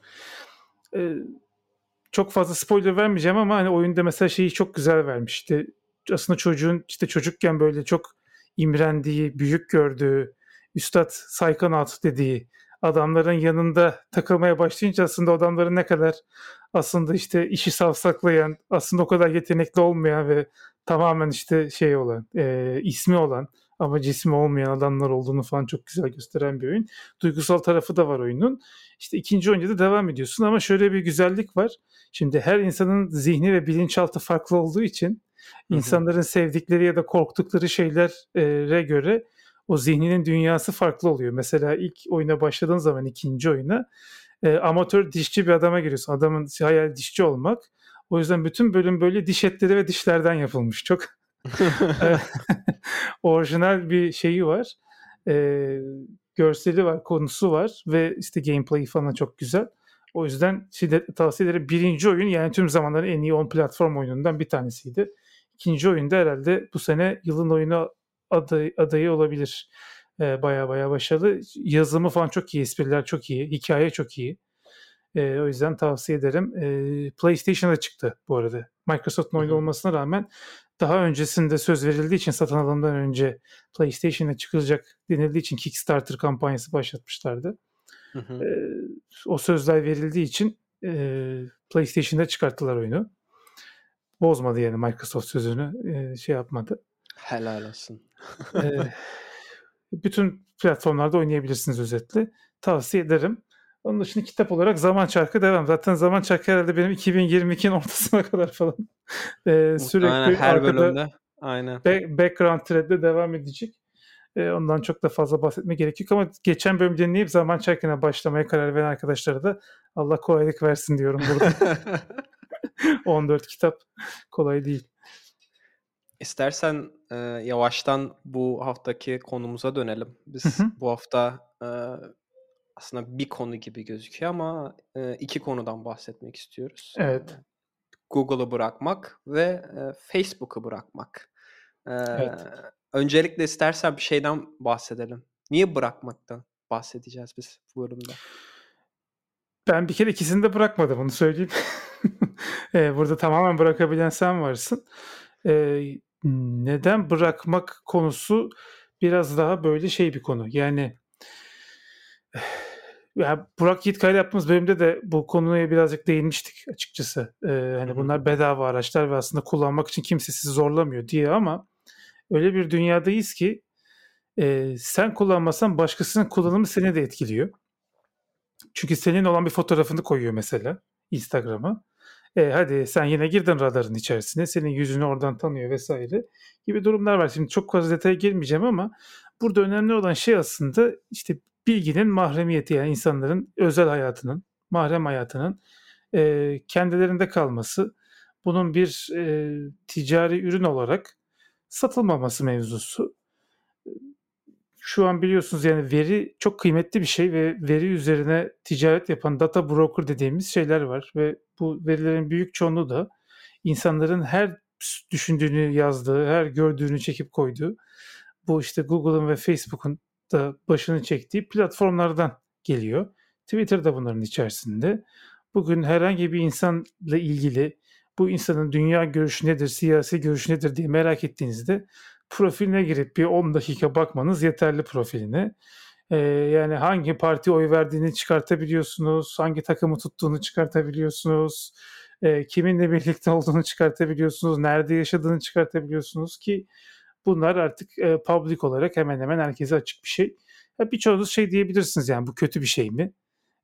E, çok fazla spoiler vermeyeceğim ama hani oyunda mesela şeyi çok güzel vermişti. Aslında çocuğun işte çocukken böyle çok imrendiği, büyük gördüğü, üstad Psychonaut dediği adamların yanında takılmaya başlayınca aslında adamların ne kadar aslında işte işi savsaklayan, aslında o kadar yetenekli olmayan ve tamamen işte şey olan, e, ismi olan ama cismi olmayan adamlar olduğunu falan çok güzel gösteren bir oyun. Duygusal tarafı da var oyunun. İşte ikinci oyunda da devam ediyorsun ama şöyle bir güzellik var. Şimdi her insanın zihni ve bilinçaltı farklı olduğu için insanların sevdikleri ya da korktukları şeylere göre o zihninin dünyası farklı oluyor. Mesela ilk oyuna başladığın zaman ikinci oyuna e, amatör dişçi bir adama giriyorsun. Adamın hayal dişçi olmak. O yüzden bütün bölüm böyle diş etleri ve dişlerden yapılmış. Çok *laughs* orijinal bir şeyi var. E, görseli var, konusu var ve işte gameplay falan çok güzel. O yüzden şiddetle tavsiye ederim. Birinci oyun yani tüm zamanların en iyi on platform oyunundan bir tanesiydi. İkinci oyunda herhalde bu sene yılın oyunu aday, adayı olabilir. E, baya baya başarılı. Yazımı falan çok iyi, espriler çok iyi, hikaye çok iyi. E, o yüzden tavsiye ederim. E, PlayStation'a çıktı bu arada. Microsoft'un oyunu olmasına rağmen daha öncesinde söz verildiği için satın alımdan önce PlayStation'a çıkılacak denildiği için Kickstarter kampanyası başlatmışlardı. Hı hı. E, o sözler verildiği için e, PlayStation'da çıkarttılar oyunu. Bozmadı yani Microsoft sözünü e, şey yapmadı. Helal olsun. e, bütün platformlarda oynayabilirsiniz özetle. Tavsiye ederim. Onun dışında kitap olarak Zaman Çarkı devam. Zaten Zaman Çarkı herhalde benim 2022'nin *laughs* ortasına kadar falan e, sürekli her arkada bölümde. Aynen. Back, background thread'de devam edecek. E, ondan çok da fazla bahsetme gerek yok ama geçen bölüm dinleyip Zaman Çarkı'na başlamaya karar veren arkadaşlara da Allah kolaylık versin diyorum burada. *laughs* *laughs* 14 kitap kolay değil. İstersen e, yavaştan bu haftaki konumuza dönelim. Biz hı hı. bu hafta e, aslında bir konu gibi gözüküyor ama e, iki konudan bahsetmek istiyoruz. Evet. Google'ı bırakmak ve e, Facebook'u bırakmak. E, evet. Öncelikle istersen bir şeyden bahsedelim. Niye bırakmaktan bahsedeceğiz biz bu bölümde? Ben bir kere ikisini de bırakmadım onu söyleyeyim. *laughs* Burada tamamen bırakabilen sen varsın. Neden bırakmak konusu biraz daha böyle şey bir konu. Yani *sighs* ya Burak Yiğitkay'la yaptığımız bölümde de bu konuya birazcık değinmiştik açıkçası. Ee, hani bunlar bedava araçlar ve aslında kullanmak için kimse sizi zorlamıyor diye ama öyle bir dünyadayız ki e, sen kullanmasan başkasının kullanımı seni de etkiliyor. Çünkü senin olan bir fotoğrafını koyuyor mesela Instagram'a. E, hadi sen yine girdin radarın içerisine. Senin yüzünü oradan tanıyor vesaire gibi durumlar var. Şimdi çok fazla detaya girmeyeceğim ama burada önemli olan şey aslında işte bilginin mahremiyeti yani insanların özel hayatının, mahrem hayatının e, kendilerinde kalması. Bunun bir e, ticari ürün olarak satılmaması mevzusu. Şu an biliyorsunuz yani veri çok kıymetli bir şey ve veri üzerine ticaret yapan data broker dediğimiz şeyler var ve bu verilerin büyük çoğunluğu da insanların her düşündüğünü yazdığı, her gördüğünü çekip koyduğu bu işte Google'ın ve Facebook'un da başını çektiği platformlardan geliyor. Twitter da bunların içerisinde. Bugün herhangi bir insanla ilgili bu insanın dünya görüşü nedir, siyasi görüşü nedir diye merak ettiğinizde profiline girip bir 10 dakika bakmanız yeterli profiline. Ee, yani hangi parti oy verdiğini çıkartabiliyorsunuz, hangi takımı tuttuğunu çıkartabiliyorsunuz, e, kiminle birlikte *laughs* olduğunu çıkartabiliyorsunuz, nerede yaşadığını çıkartabiliyorsunuz ki bunlar artık e, public olarak hemen hemen herkese açık bir şey. Birçoğunuz şey diyebilirsiniz yani bu kötü bir şey mi?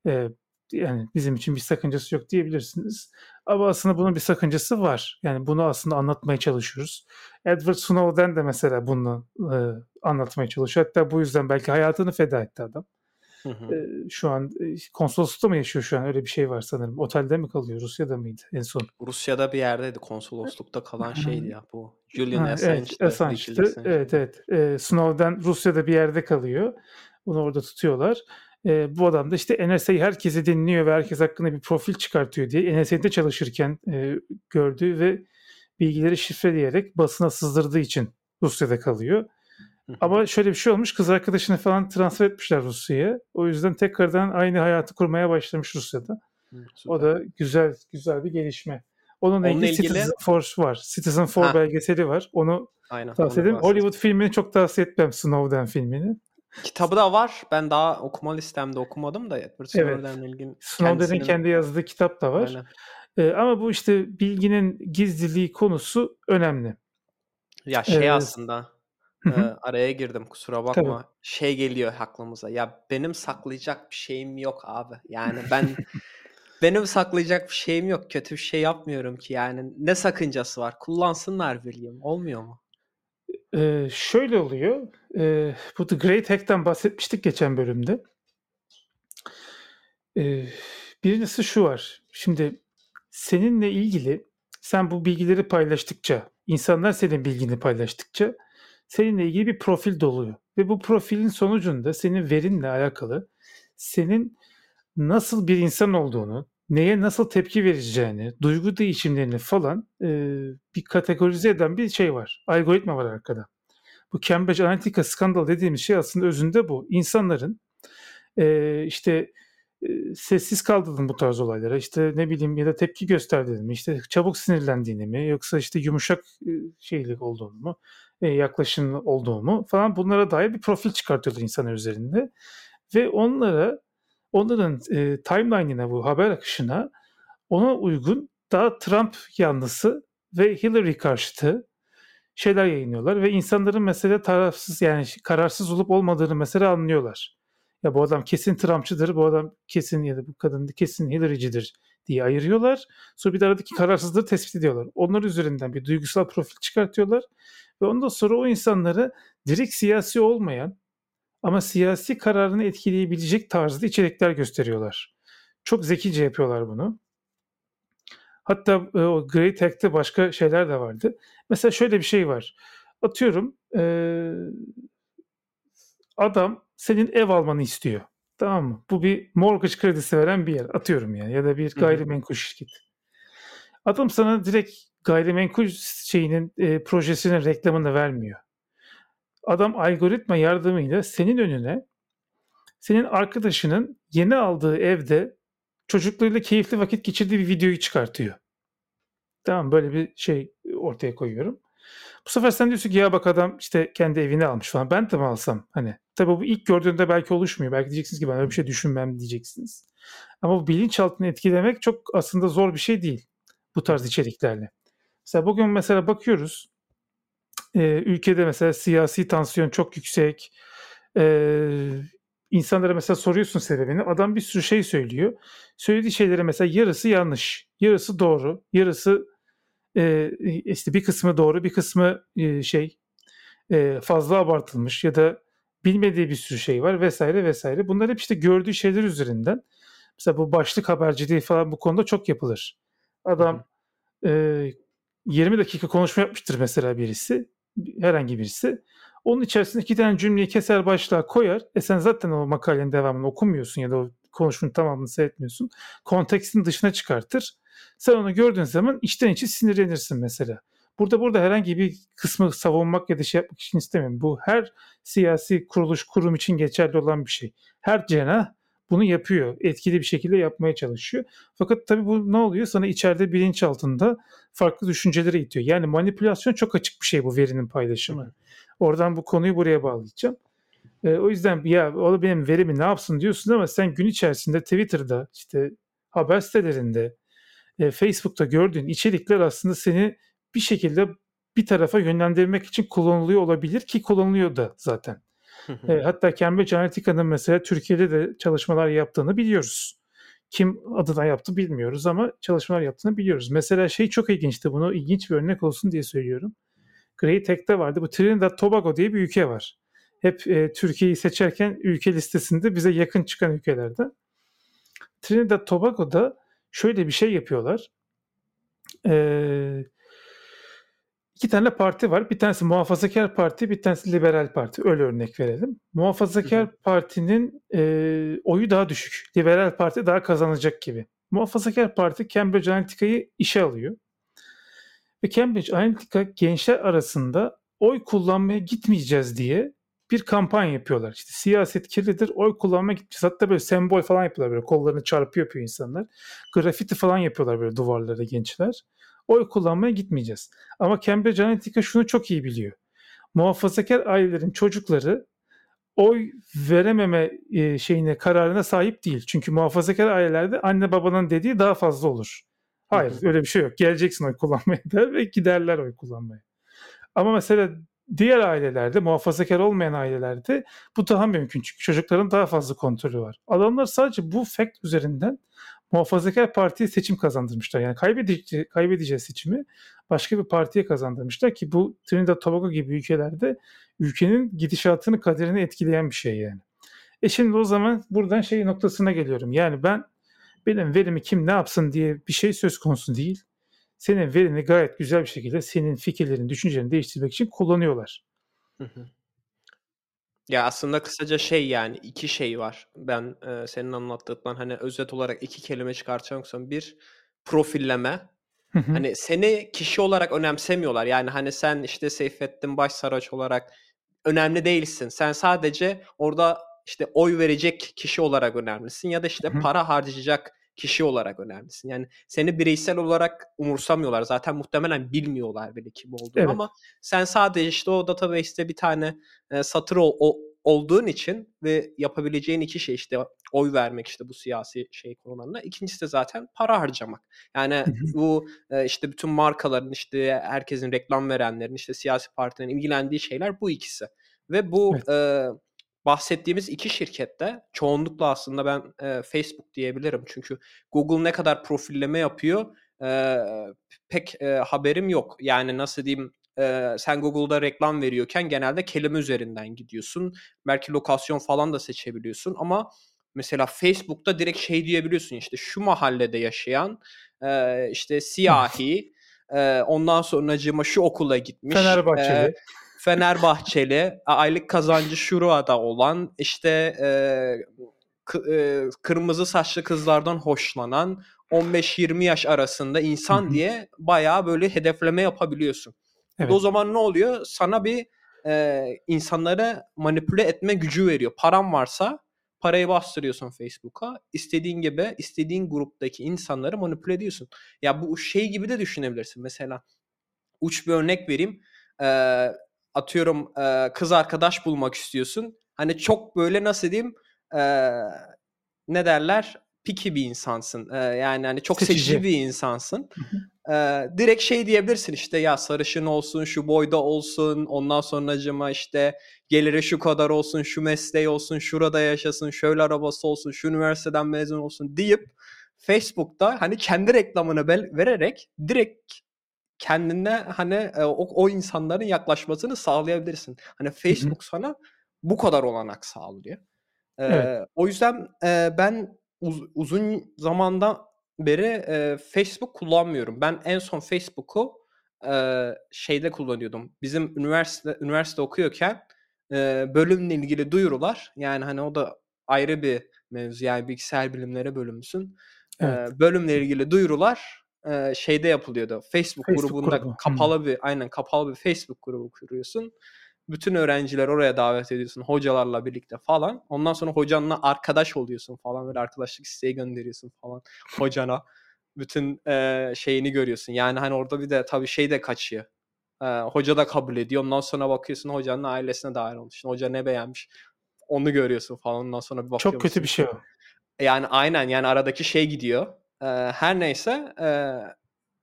E, yani bizim için bir sakıncası yok diyebilirsiniz. Ama aslında bunun bir sakıncası var. Yani bunu aslında anlatmaya çalışıyoruz. Edward Snowden de mesela bunu e, anlatmaya çalışıyor. Hatta bu yüzden belki hayatını feda etti adam. Hı hı. E, şu an e, konsoloslukta mı yaşıyor şu an? Öyle bir şey var sanırım. Otelde mi kalıyor? Rusya'da mıydı en son? Rusya'da bir yerdeydi. Konsoloslukta kalan şeydi ya bu. Julian ha, Assange'dı. Evet, Assange'dı. Assange. Evet, evet. E, Snowden Rusya'da bir yerde kalıyor. Bunu orada tutuyorlar. E, bu adam da işte NSA herkesi dinliyor ve herkes hakkında bir profil çıkartıyor diye NSA'de çalışırken e, gördüğü ve bilgileri şifreleyerek basına sızdırdığı için Rusya'da kalıyor. Ama şöyle bir şey olmuş. Kız arkadaşını falan transfer etmişler Rusya'ya. O yüzden tekrardan aynı hayatı kurmaya başlamış Rusya'da. Hı, O da güzel güzel bir gelişme. Onunla ilgili, ilgili- Citizen Force var. Citizen Four Ha. belgeseli var. Onu Aynen. tavsiye ederim. Hollywood filmini çok tavsiye etmem. Snowden filmini. Kitabı da var. Ben daha okuma listemde okumadım da Edward. Snowden'le ilgili Snowden'in kendi yazdığı kitap da var. Ee, ama bu işte bilginin gizliliği konusu önemli. Ya şey Ee, aslında e, araya girdim kusura bakma. Şey geliyor aklımıza. Ya benim saklayacak bir şeyim yok abi. Yani ben *laughs* benim saklayacak bir şeyim yok. Kötü bir şey yapmıyorum ki yani. Ne sakıncası var? Kullansınlar William. Olmuyor mu? Ee, şöyle oluyor. Ee, bu The Great Hack'ten bahsetmiştik geçen bölümde. Ee, birincisi şu var. Şimdi seninle ilgili sen bu bilgileri paylaştıkça, insanlar senin bilgini paylaştıkça seninle ilgili bir profil doluyor. Ve bu profilin sonucunda senin verinle alakalı senin nasıl bir insan olduğunu, neye nasıl tepki vereceğini, duygu değişimlerini falan e, bir kategorize eden bir şey var. Algoritma var arkada. Bu Cambridge Analytica skandal dediğimiz şey aslında özünde bu. İnsanların e, işte e, sessiz kaldığını bu tarz olaylara işte ne bileyim ya da tepki gösterdiğini mi işte çabuk sinirlendiğini mi yoksa işte yumuşak e, şeylik olduğunu mu e, yaklaşım olduğunu mu falan bunlara dair bir profil çıkartıyorlar insanlar üzerinde ve onlara onların e, timeline'ine bu haber akışına ona uygun daha Trump yanlısı ve Hillary karşıtı şeyler yayınlıyorlar ve insanların mesela tarafsız yani kararsız olup olmadığını mesela anlıyorlar. Ya bu adam kesin Trumpçıdır, bu adam kesin ya da bu kadın kesin Hillary'cidir diye ayırıyorlar. Sonra bir de aradaki kararsızlığı tespit ediyorlar. Onlar üzerinden bir duygusal profil çıkartıyorlar ve ondan sonra o insanları direkt siyasi olmayan ama siyasi kararını etkileyebilecek tarzda içerikler gösteriyorlar. Çok zekice yapıyorlar bunu. Hatta e, o Great Hack'te başka şeyler de vardı. Mesela şöyle bir şey var. Atıyorum e, adam senin ev almanı istiyor. Tamam mı? Bu bir mortgage kredisi veren bir yer. Atıyorum yani ya da bir gayrimenkul şirket. Adam sana direkt gayrimenkul şeyinin e, projesinin reklamını vermiyor. Adam algoritma yardımıyla senin önüne senin arkadaşının yeni aldığı evde çocuklarıyla keyifli vakit geçirdiği bir videoyu çıkartıyor. Tamam böyle bir şey ortaya koyuyorum. Bu sefer sen diyorsun ki ya bak adam işte kendi evini almış falan. Ben de mi alsam? Hani tabii bu ilk gördüğünde belki oluşmuyor. Belki diyeceksiniz ki ben öyle bir şey düşünmem diyeceksiniz. Ama bu bilinçaltını etkilemek çok aslında zor bir şey değil. Bu tarz içeriklerle. Mesela bugün mesela bakıyoruz. e, ülkede mesela siyasi tansiyon çok yüksek. E, insanlara mesela soruyorsun sebebini. Adam bir sürü şey söylüyor. Söylediği şeylere mesela yarısı yanlış. Yarısı doğru. Yarısı e, işte bir kısmı doğru bir kısmı e, şey e, fazla abartılmış ya da bilmediği bir sürü şey var vesaire vesaire. Bunlar hep işte gördüğü şeyler üzerinden. Mesela bu başlık haberciliği falan bu konuda çok yapılır. Adam e, 20 dakika konuşma yapmıştır mesela birisi. Herhangi birisi. Onun içerisinde iki tane cümleyi keser başlığa koyar. E sen zaten o makalenin devamını okumuyorsun ya da o konuşmanın tamamını seyretmiyorsun. Kontekstin dışına çıkartır. Sen onu gördüğün zaman içten içe sinirlenirsin mesela. Burada burada herhangi bir kısmı savunmak ya da şey yapmak için istemiyorum. Bu her siyasi kuruluş, kurum için geçerli olan bir şey. Her cenah bunu yapıyor. Etkili bir şekilde yapmaya çalışıyor. Fakat tabii bu ne oluyor? Sana içeride bilinç altında farklı düşüncelere itiyor. Yani manipülasyon çok açık bir şey bu verinin paylaşımı. Oradan bu konuyu buraya bağlayacağım. Ee, o yüzden ya o benim verimi ne yapsın diyorsun ama sen gün içerisinde Twitter'da işte haber sitelerinde e, Facebook'ta gördüğün içerikler aslında seni bir şekilde bir tarafa yönlendirmek için kullanılıyor olabilir ki kullanılıyor da zaten. E, hatta Cambridge Analytica'nın mesela Türkiye'de de çalışmalar yaptığını biliyoruz. Kim adına yaptı bilmiyoruz ama çalışmalar yaptığını biliyoruz. Mesela şey çok ilginçti bunu ilginç bir örnek olsun diye söylüyorum. Great Hack'te vardı. Bu Trinidad Tobago diye bir ülke var. Hep e, Türkiye'yi seçerken ülke listesinde bize yakın çıkan ülkelerden. Trinidad Tobago'da şöyle bir şey yapıyorlar. Ee, iki tane parti var. Bir tanesi muhafazakar parti, bir tanesi liberal parti. Öyle örnek verelim. Muhafazakar Hı hı. partinin e, oyu daha düşük. Liberal parti daha kazanacak gibi. Muhafazakar parti Cambridge Analytica'yı işe alıyor. Ve Cambridge Analytica gençler arasında oy kullanmaya gitmeyeceğiz diye bir kampanya yapıyorlar. İşte siyaset kirlidir, oy kullanma gitmeyeceğiz. Hatta böyle sembol falan yapıyorlar böyle kollarını çarpıyor yapıyor insanlar. Grafiti falan yapıyorlar böyle duvarlara gençler. Oy kullanmaya gitmeyeceğiz. Ama Cambridge Analytica şunu çok iyi biliyor. Muhafazakar ailelerin çocukları oy verememe e, şeyine kararına sahip değil. Çünkü muhafazakar ailelerde anne babanın dediği daha fazla olur. Hayır öyle bir şey yok. Geleceksin oy kullanmaya *laughs* der ve giderler oy kullanmaya. Ama mesela diğer ailelerde, muhafazakar olmayan ailelerde bu daha mümkün. Çünkü çocukların daha fazla kontrolü var. Adamlar sadece bu fact üzerinden muhafazakar partiye seçim kazandırmışlar. Yani kaybedeceği, kaybedeceği seçimi başka bir partiye kazandırmışlar ki bu Trinidad Tobago gibi ülkelerde ülkenin gidişatını, kaderini etkileyen bir şey yani. E şimdi o zaman buradan şey noktasına geliyorum. Yani ben benim verimi kim ne yapsın diye bir şey söz konusu değil. Senin verini gayet güzel bir şekilde senin fikirlerin, düşüncelerini değiştirmek için kullanıyorlar. Hı hı. Ya aslında kısaca şey yani iki şey var. Ben e, senin anlattığından hani özet olarak iki kelime çıkartacaksam bir profilleme. Hı hı. Hani seni kişi olarak önemsemiyorlar. Yani hani sen işte Seyfettin Başsaraç olarak önemli değilsin. Sen sadece orada işte oy verecek kişi olarak önemlisin ya da işte hı. para harcayacak kişi olarak önemlisin. Yani seni bireysel olarak umursamıyorlar. Zaten muhtemelen bilmiyorlar bile kim olduğunu Evet. ama sen sadece işte o database'te bir tane e, satır ol, o- olduğun için ve yapabileceğin iki şey işte oy vermek işte bu siyasi şey konularına. İkincisi de zaten para harcamak. Yani bu e, işte bütün markaların işte herkesin reklam verenlerin işte siyasi partilerin ilgilendiği şeyler bu ikisi. Ve bu Evet. e, bahsettiğimiz iki şirkette çoğunlukla aslında ben e, Facebook diyebilirim. Çünkü Google ne kadar profilleme yapıyor e, pek e, haberim yok. Yani nasıl diyeyim e, sen Google'da reklam veriyorken genelde kelime üzerinden gidiyorsun. Belki lokasyon falan da seçebiliyorsun ama mesela Facebook'ta direkt şey diyebiliyorsun işte şu mahallede yaşayan e, işte siyahi e, ondan sonracığıma şu okula gitmiş. e, Fenerbahçeli. Aylık kazancı şurada olan, işte e, e, kırmızı saçlı kızlardan hoşlanan 15-20 yaş arasında insan hı. diye bayağı böyle hedefleme yapabiliyorsun. Evet. O zaman ne oluyor? Sana bir e, insanları manipüle etme gücü veriyor. Paran varsa parayı bastırıyorsun Facebook'a. İstediğin gibi istediğin gruptaki insanları manipüle ediyorsun. Ya bu şey gibi de düşünebilirsin. Mesela uç bir örnek vereyim. Ee, atıyorum e, kız arkadaş bulmak istiyorsun. Hani çok böyle nasıl diyeyim e, ne derler piki bir insansın. E, yani hani çok seçici, Seçici. bir insansın. E, direkt şey diyebilirsin işte ya sarışın olsun, şu boyda olsun, ondan sonracıma işte geliri şu kadar olsun, şu mesleği olsun, şurada yaşasın, şöyle arabası olsun, şu üniversiteden mezun olsun deyip Facebook'ta hani kendi reklamını bel- vererek direkt kendine hani e, o, o insanların yaklaşmasını sağlayabilirsin. Hani Facebook sana bu kadar olanak sağlıyor. E, Evet. O yüzden e, ben uz- uzun zamandan beri e, Facebook kullanmıyorum. Ben en son Facebook'u e, şeyde kullanıyordum. Bizim üniversite üniversite okuyorken e, bölümle ilgili duyurular. Yani hani o da ayrı bir mevzu. Yani bilgisayar bilimleri bölümüsün. E, Evet. bölümle ilgili duyurular e, şeyde yapılıyordu. Facebook, Facebook grubunda grubu. kapalı bir aynen kapalı bir Facebook grubu kuruyorsun. Bütün öğrenciler oraya davet ediyorsun hocalarla birlikte falan. Ondan sonra hocanla arkadaş oluyorsun falan böyle arkadaşlık isteği gönderiyorsun falan *laughs* hocana. Bütün e, şeyini görüyorsun. Yani hani orada bir de tabii şey de kaçıyor. E, hoca da kabul ediyor. Ondan sonra bakıyorsun hocanın ailesine dahil olmuş. Hoca ne beğenmiş. Onu görüyorsun falan. Ondan sonra bir bakıyorsun. Çok kötü bir şey o. Yani aynen yani aradaki şey gidiyor. Ee, her neyse e,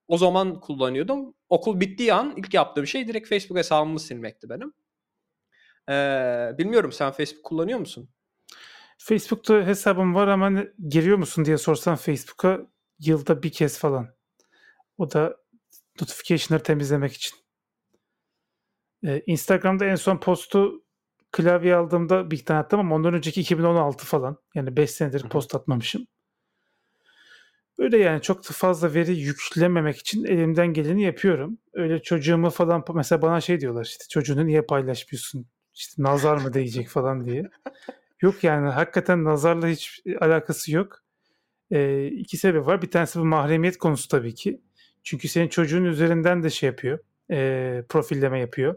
o zaman kullanıyordum. Okul bittiği an ilk yaptığım şey direkt Facebook hesabımı silmekti benim. Ee, bilmiyorum sen Facebook kullanıyor musun? Facebook'ta hesabım var ama ne- giriyor musun diye sorsan Facebook'a yılda bir kez falan. O da notification'ları temizlemek için. Ee, Instagram'da en son postu klavye aldığımda bir tane attım ama ondan önceki 2016 falan. Yani 5 senedir post atmamışım. Öyle yani çok da fazla veri yüklememek için elimden geleni yapıyorum. Öyle çocuğumu falan mesela bana şey diyorlar işte çocuğunu niye paylaşmıyorsun? İşte nazar mı değecek falan diye. Yok yani hakikaten nazarla hiç alakası yok. Ee, iki sebep var. Bir tanesi bu mahremiyet konusu tabii ki. Çünkü senin çocuğun üzerinden de şey yapıyor. e, profilleme yapıyor.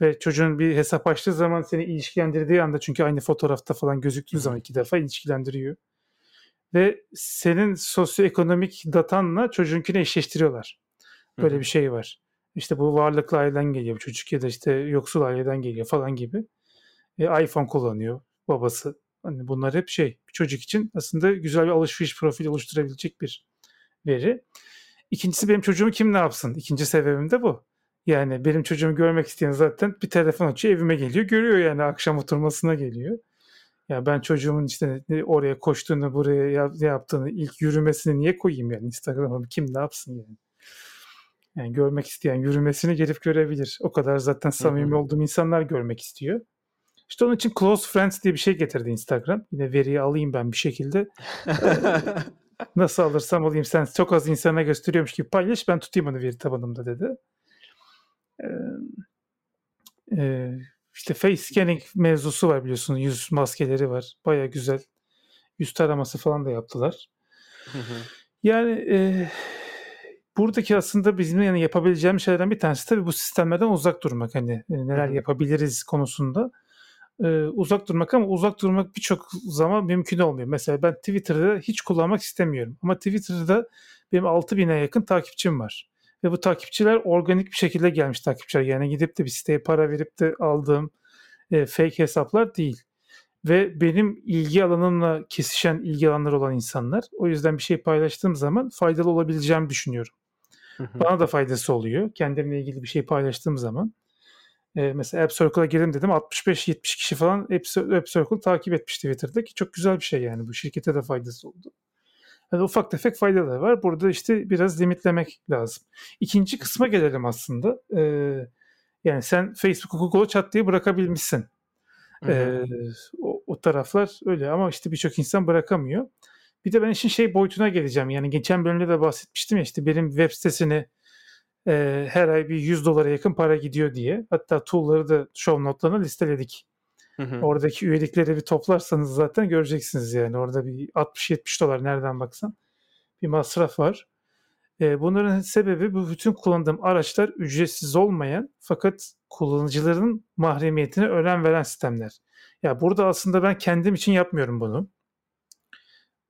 Ve çocuğun bir hesap açtığı zaman seni ilişkilendirdiği anda çünkü aynı fotoğrafta falan gözüktüğü zaman iki defa ilişkilendiriyor. Ve senin sosyoekonomik datanla çocuğunkini eşleştiriyorlar. Böyle bir şey var. İşte bu varlıklı aileden geliyor bu çocuk ya da işte yoksul aileden geliyor falan gibi. E, iPhone kullanıyor babası. Hani bunlar hep şey çocuk için aslında güzel bir alışveriş profili oluşturabilecek bir veri. İkincisi benim çocuğumu kim ne yapsın? İkinci sebebim de bu. Yani benim çocuğumu görmek isteyen zaten bir telefon açıyor evime geliyor görüyor yani akşam oturmasına geliyor. Ya ben çocuğumun işte oraya koştuğunu buraya yaptığını ilk yürümesini niye koyayım yani Instagram'a kim ne yapsın yani. Yani görmek isteyen yürümesini gelip görebilir. O kadar zaten samimi olduğum insanlar görmek istiyor. İşte onun için Close Friends diye bir şey getirdi Instagram. Yine veriyi alayım ben bir şekilde. *laughs* Nasıl alırsam alayım sen çok az insana gösteriyormuş gibi paylaş ben tutayım onu veri tabanımda dedi. Ee, e, işte face scanning mevzusu var biliyorsunuz. Yüz maskeleri var. Baya güzel. Yüz taraması falan da yaptılar. Yani e, buradaki aslında bizim yani yapabileceğim şeylerden bir tanesi tabii bu sistemlerden uzak durmak. Hani e, neler yapabiliriz konusunda e, uzak durmak ama uzak durmak birçok zaman mümkün olmuyor. Mesela ben Twitter'da hiç kullanmak istemiyorum. Ama Twitter'da benim 6000'e yakın takipçim var. Ve bu takipçiler organik bir şekilde gelmiş takipçiler. Yani gidip de bir siteye para verip de aldığım e, fake hesaplar değil. Ve benim ilgi alanımla kesişen ilgi alanları olan insanlar. O yüzden bir şey paylaştığım zaman faydalı olabileceğimi düşünüyorum. Bana da faydası oluyor. Kendimle ilgili bir şey paylaştığım zaman. E, mesela App Circle'a girdim dedim 65-70 kişi falan App, App Circle takip etmiş Twitter'da ki çok güzel bir şey yani bu şirkete de faydası oldu. Yani ufak tefek faydaları var. Burada işte biraz limitlemek lazım. İkinci kısma gelelim aslında. Ee, yani sen Facebook'u Google'u çat diye bırakabilmişsin. Ee, o, o taraflar öyle ama işte birçok insan bırakamıyor. Bir de ben işin şey boyutuna geleceğim. Yani geçen bölümde de bahsetmiştim ya işte benim web sitesini e, her ay bir 100 dolara yakın para gidiyor diye. Hatta tool'ları da show notlarına listeledik. Hı hı. Oradaki üyelikleri bir toplarsanız zaten göreceksiniz yani. Orada bir 60-70 dolar nereden baksan bir masraf var. E, bunların sebebi bu bütün kullandığım araçlar ücretsiz olmayan fakat kullanıcıların mahremiyetine önem veren sistemler. Ya burada aslında ben kendim için yapmıyorum bunu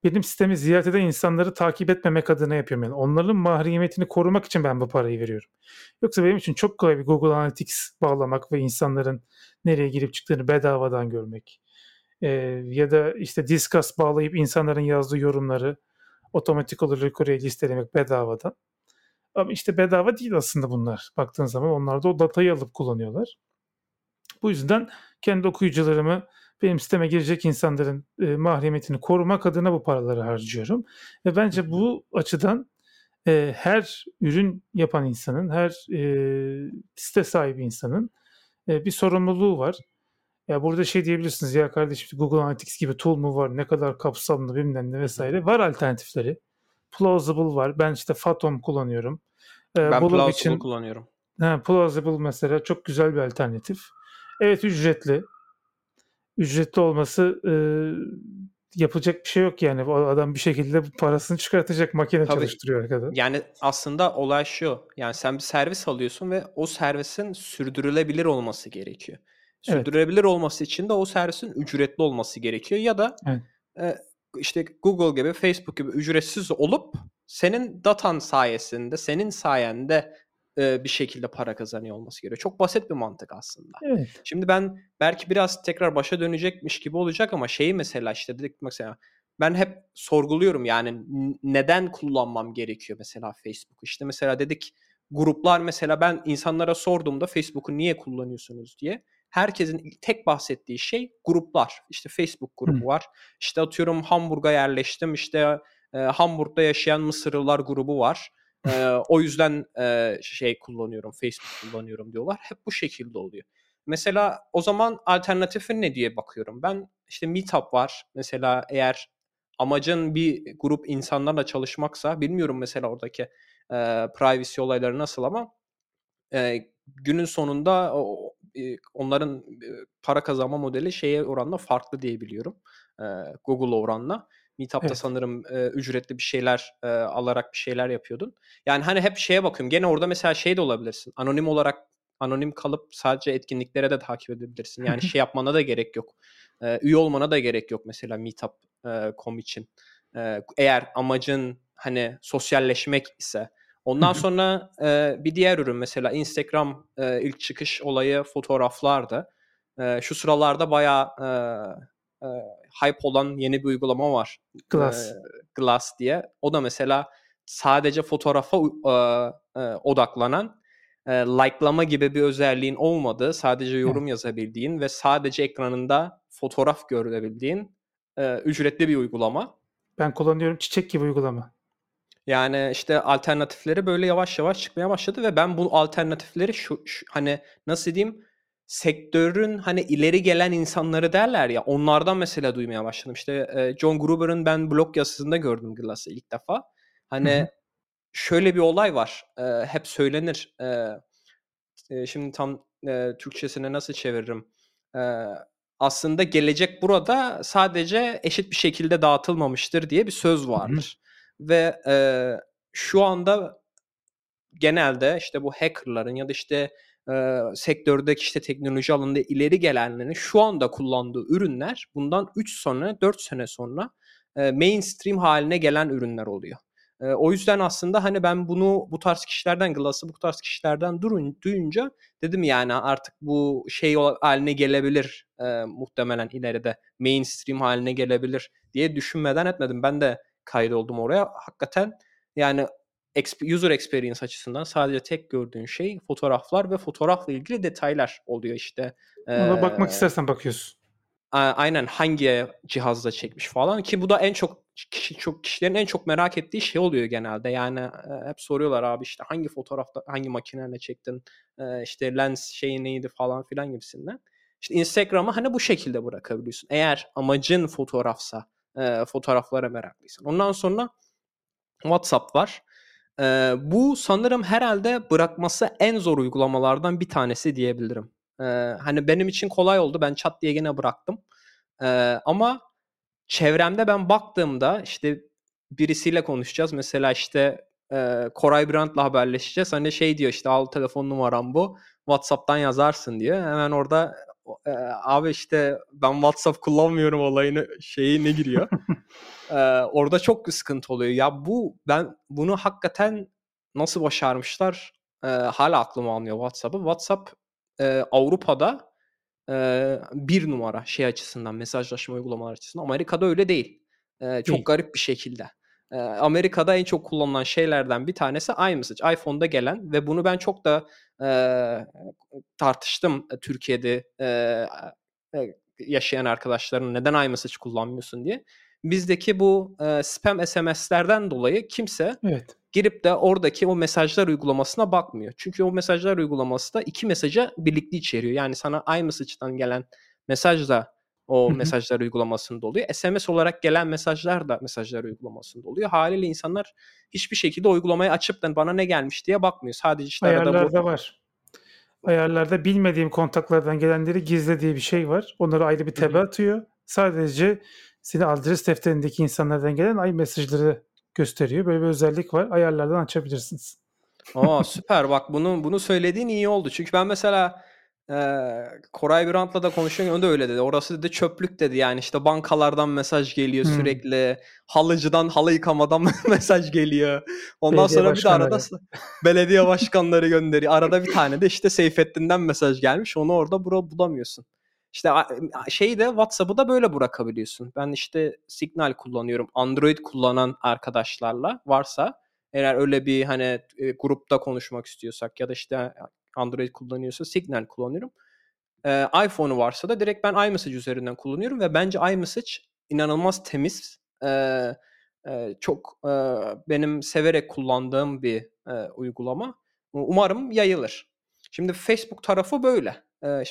benim sistemi ziyaret eden insanları takip etmemek adına yapıyorum. Yani onların mahremiyetini korumak için ben bu parayı veriyorum. Yoksa benim için çok kolay bir Google Analytics bağlamak ve insanların nereye girip çıktığını bedavadan görmek. Ee, ya da işte Discuss bağlayıp insanların yazdığı yorumları otomatik olarak oraya listelemek bedavadan. Ama işte bedava değil aslında bunlar. Baktığın zaman onlar da o datayı alıp kullanıyorlar. Bu yüzden kendi okuyucularımı benim sisteme girecek insanların e, mahremiyetini korumak adına bu paraları harcıyorum. Ve bence bu açıdan e, her ürün yapan insanın, her e, site sahibi insanın e, bir sorumluluğu var. Ya burada şey diyebilirsiniz ya kardeşim Google Analytics gibi tool mu var ne kadar kapsamlı bilmem ne vesaire. Var alternatifleri. Plausible var. Ben işte Fathom kullanıyorum. Ee, ben Plausible için, kullanıyorum. He, Plausible mesela çok güzel bir alternatif. Evet ücretli ücretli olması e, yapacak bir şey yok yani. O adam bir şekilde parasını çıkartacak makine Tabii, çalıştırıyor arkada. Yani aslında olay şu. Yani sen bir servis alıyorsun ve o servisin sürdürülebilir olması gerekiyor. Sürdürülebilir evet. olması için de o servisin ücretli olması gerekiyor ya da evet. e, işte Google gibi, Facebook gibi ücretsiz olup senin datan sayesinde, senin sayende bir şekilde para kazanıyor olması gerekiyor. Çok basit bir mantık aslında. Evet. Şimdi ben belki biraz tekrar başa dönecekmiş gibi olacak ama şeyi mesela işte dedik mesela ben hep sorguluyorum yani neden kullanmam gerekiyor mesela Facebook. İşte mesela dedik gruplar mesela ben insanlara sorduğumda Facebook'u niye kullanıyorsunuz diye herkesin tek bahsettiği şey gruplar. İşte Facebook grubu Hı. var. İşte atıyorum Hamburg'a yerleştim. İşte e, Hamburg'da yaşayan Mısırlılar grubu var e, o yüzden e, şey kullanıyorum, Facebook kullanıyorum diyorlar. Hep bu şekilde oluyor. Mesela o zaman alternatifi ne diye bakıyorum. Ben işte Meetup var. Mesela eğer amacın bir grup insanlarla çalışmaksa bilmiyorum mesela oradaki e, privacy olayları nasıl ama e, günün sonunda o, e, onların e, para kazanma modeli şeye oranla farklı diye biliyorum. E, Google'a oranla. Meetup'ta evet. sanırım e, ücretli bir şeyler e, alarak bir şeyler yapıyordun. Yani hani hep şeye bakıyorum. Gene orada mesela şey de olabilirsin. Anonim olarak anonim kalıp sadece etkinliklere de takip edebilirsin. Yani şey yapmana da gerek yok. E, üye olmana da gerek yok mesela Meetup.com için. E, eğer amacın hani sosyalleşmek ise. Ondan sonra e, bir diğer ürün mesela Instagram e, ilk çıkış olayı fotoğraflardı. E, şu sıralarda bayağı e, e, hype olan yeni bir uygulama var. Glass. E, Glass diye. O da mesela sadece fotoğrafa e, e, odaklanan e, like'lama gibi bir özelliğin olmadığı, sadece yorum yazabildiğin ve sadece ekranında fotoğraf görebildiğin e, ücretli bir uygulama. Ben kullanıyorum çiçek gibi uygulama. Yani işte alternatifleri böyle yavaş yavaş çıkmaya başladı ve ben bu alternatifleri şu, şu hani nasıl diyeyim sektörün hani ileri gelen insanları derler ya onlardan mesela duymaya başladım. İşte e, John Gruber'ın ben blog yazısında gördüm Glass'ı ilk defa. Hani hı hı. şöyle bir olay var. E, hep söylenir. E, e, şimdi tam e, Türkçesine nasıl çeviririm? E, aslında gelecek burada sadece eşit bir şekilde dağıtılmamıştır diye bir söz vardır. Hı hı. Ve e, şu anda genelde işte bu hackerların ya da işte e, sektördeki işte teknoloji alanında ileri gelenlerin şu anda kullandığı ürünler bundan 3 sonra 4 sene sonra e, mainstream haline gelen ürünler oluyor. E, o yüzden aslında hani ben bunu bu tarz kişilerden Glass'ı bu tarz kişilerden durun, duyunca dedim yani artık bu şey haline gelebilir e, muhtemelen ileride mainstream haline gelebilir diye düşünmeden etmedim. Ben de kaydoldum oraya. Hakikaten yani user experience açısından sadece tek gördüğün şey fotoğraflar ve fotoğrafla ilgili detaylar oluyor işte. Ona ee, bakmak istersen bakıyorsun. Aynen hangi cihazda çekmiş falan ki bu da en çok kişi, çok kişilerin en çok merak ettiği şey oluyor genelde. Yani e, hep soruyorlar abi işte hangi fotoğrafta hangi makineyle çektin? E, işte lens şeyi neydi falan filan gibisinden. İşte Instagram'ı hani bu şekilde bırakabiliyorsun. Eğer amacın fotoğrafsa, e, fotoğraflara meraklıysan. Ondan sonra WhatsApp var. Ee, bu sanırım herhalde bırakması en zor uygulamalardan bir tanesi diyebilirim. Ee, hani benim için kolay oldu. Ben çat diye gene bıraktım. Ee, ama çevremde ben baktığımda işte birisiyle konuşacağız. Mesela işte e, Koray Brandt'la haberleşeceğiz. Hani şey diyor işte al telefon numaram bu. WhatsApp'tan yazarsın diyor. Hemen orada e, abi işte ben WhatsApp kullanmıyorum olayını şeyi ne giriyor. *laughs* e, orada çok sıkıntı oluyor. Ya bu ben bunu hakikaten nasıl başarmışlar e, hala aklım almıyor WhatsApp'ı. WhatsApp e, Avrupa'da e, bir numara şey açısından mesajlaşma uygulamalar açısından. Amerika'da öyle değil. E, çok değil. garip bir şekilde. E, Amerika'da en çok kullanılan şeylerden bir tanesi iMessage. iPhone'da gelen ve bunu ben çok da e, tartıştım Türkiye'de e, e, yaşayan arkadaşların neden iMessage kullanmıyorsun diye. Bizdeki bu e, spam SMS'lerden dolayı kimse evet. girip de oradaki o mesajlar uygulamasına bakmıyor. Çünkü o mesajlar uygulaması da iki mesaja birlikte içeriyor. Yani sana iMessage'dan gelen mesaj o mesajlar uygulamasında oluyor. SMS olarak gelen mesajlar da mesajlar uygulamasında oluyor. Haliyle insanlar hiçbir şekilde uygulamayı açıp da bana ne gelmiş diye bakmıyor. Sadece işte Ayarlarda arada var. Ayarlarda bilmediğim kontaklardan gelenleri gizle diye bir şey var. Onları ayrı bir tabe atıyor. Sadece senin adres defterindeki insanlardan gelen ay mesajları gösteriyor. Böyle bir özellik var. Ayarlardan açabilirsiniz. Aa süper bak bunu bunu söylediğin iyi oldu. Çünkü ben mesela ee, Koray Birant'la da konuşuyorum. O da öyle dedi. Orası dedi çöplük dedi. Yani işte bankalardan mesaj geliyor hmm. sürekli. Halıcıdan halı yıkamadan *laughs* mesaj geliyor. Ondan belediye sonra bir de arada belediye *laughs* başkanları gönderiyor. Arada bir tane de işte Seyfettin'den mesaj gelmiş. Onu orada bura bulamıyorsun. İşte şeyi de WhatsApp'ı da böyle bırakabiliyorsun. Ben işte Signal kullanıyorum. Android kullanan arkadaşlarla varsa eğer öyle bir hani e, grupta konuşmak istiyorsak ya da işte Android kullanıyorsa Signal kullanıyorum. Ee, iPhone'u varsa da direkt ben iMessage üzerinden kullanıyorum ve bence iMessage inanılmaz temiz. Ee, e, çok e, benim severek kullandığım bir e, uygulama. Umarım yayılır. Şimdi Facebook tarafı böyle.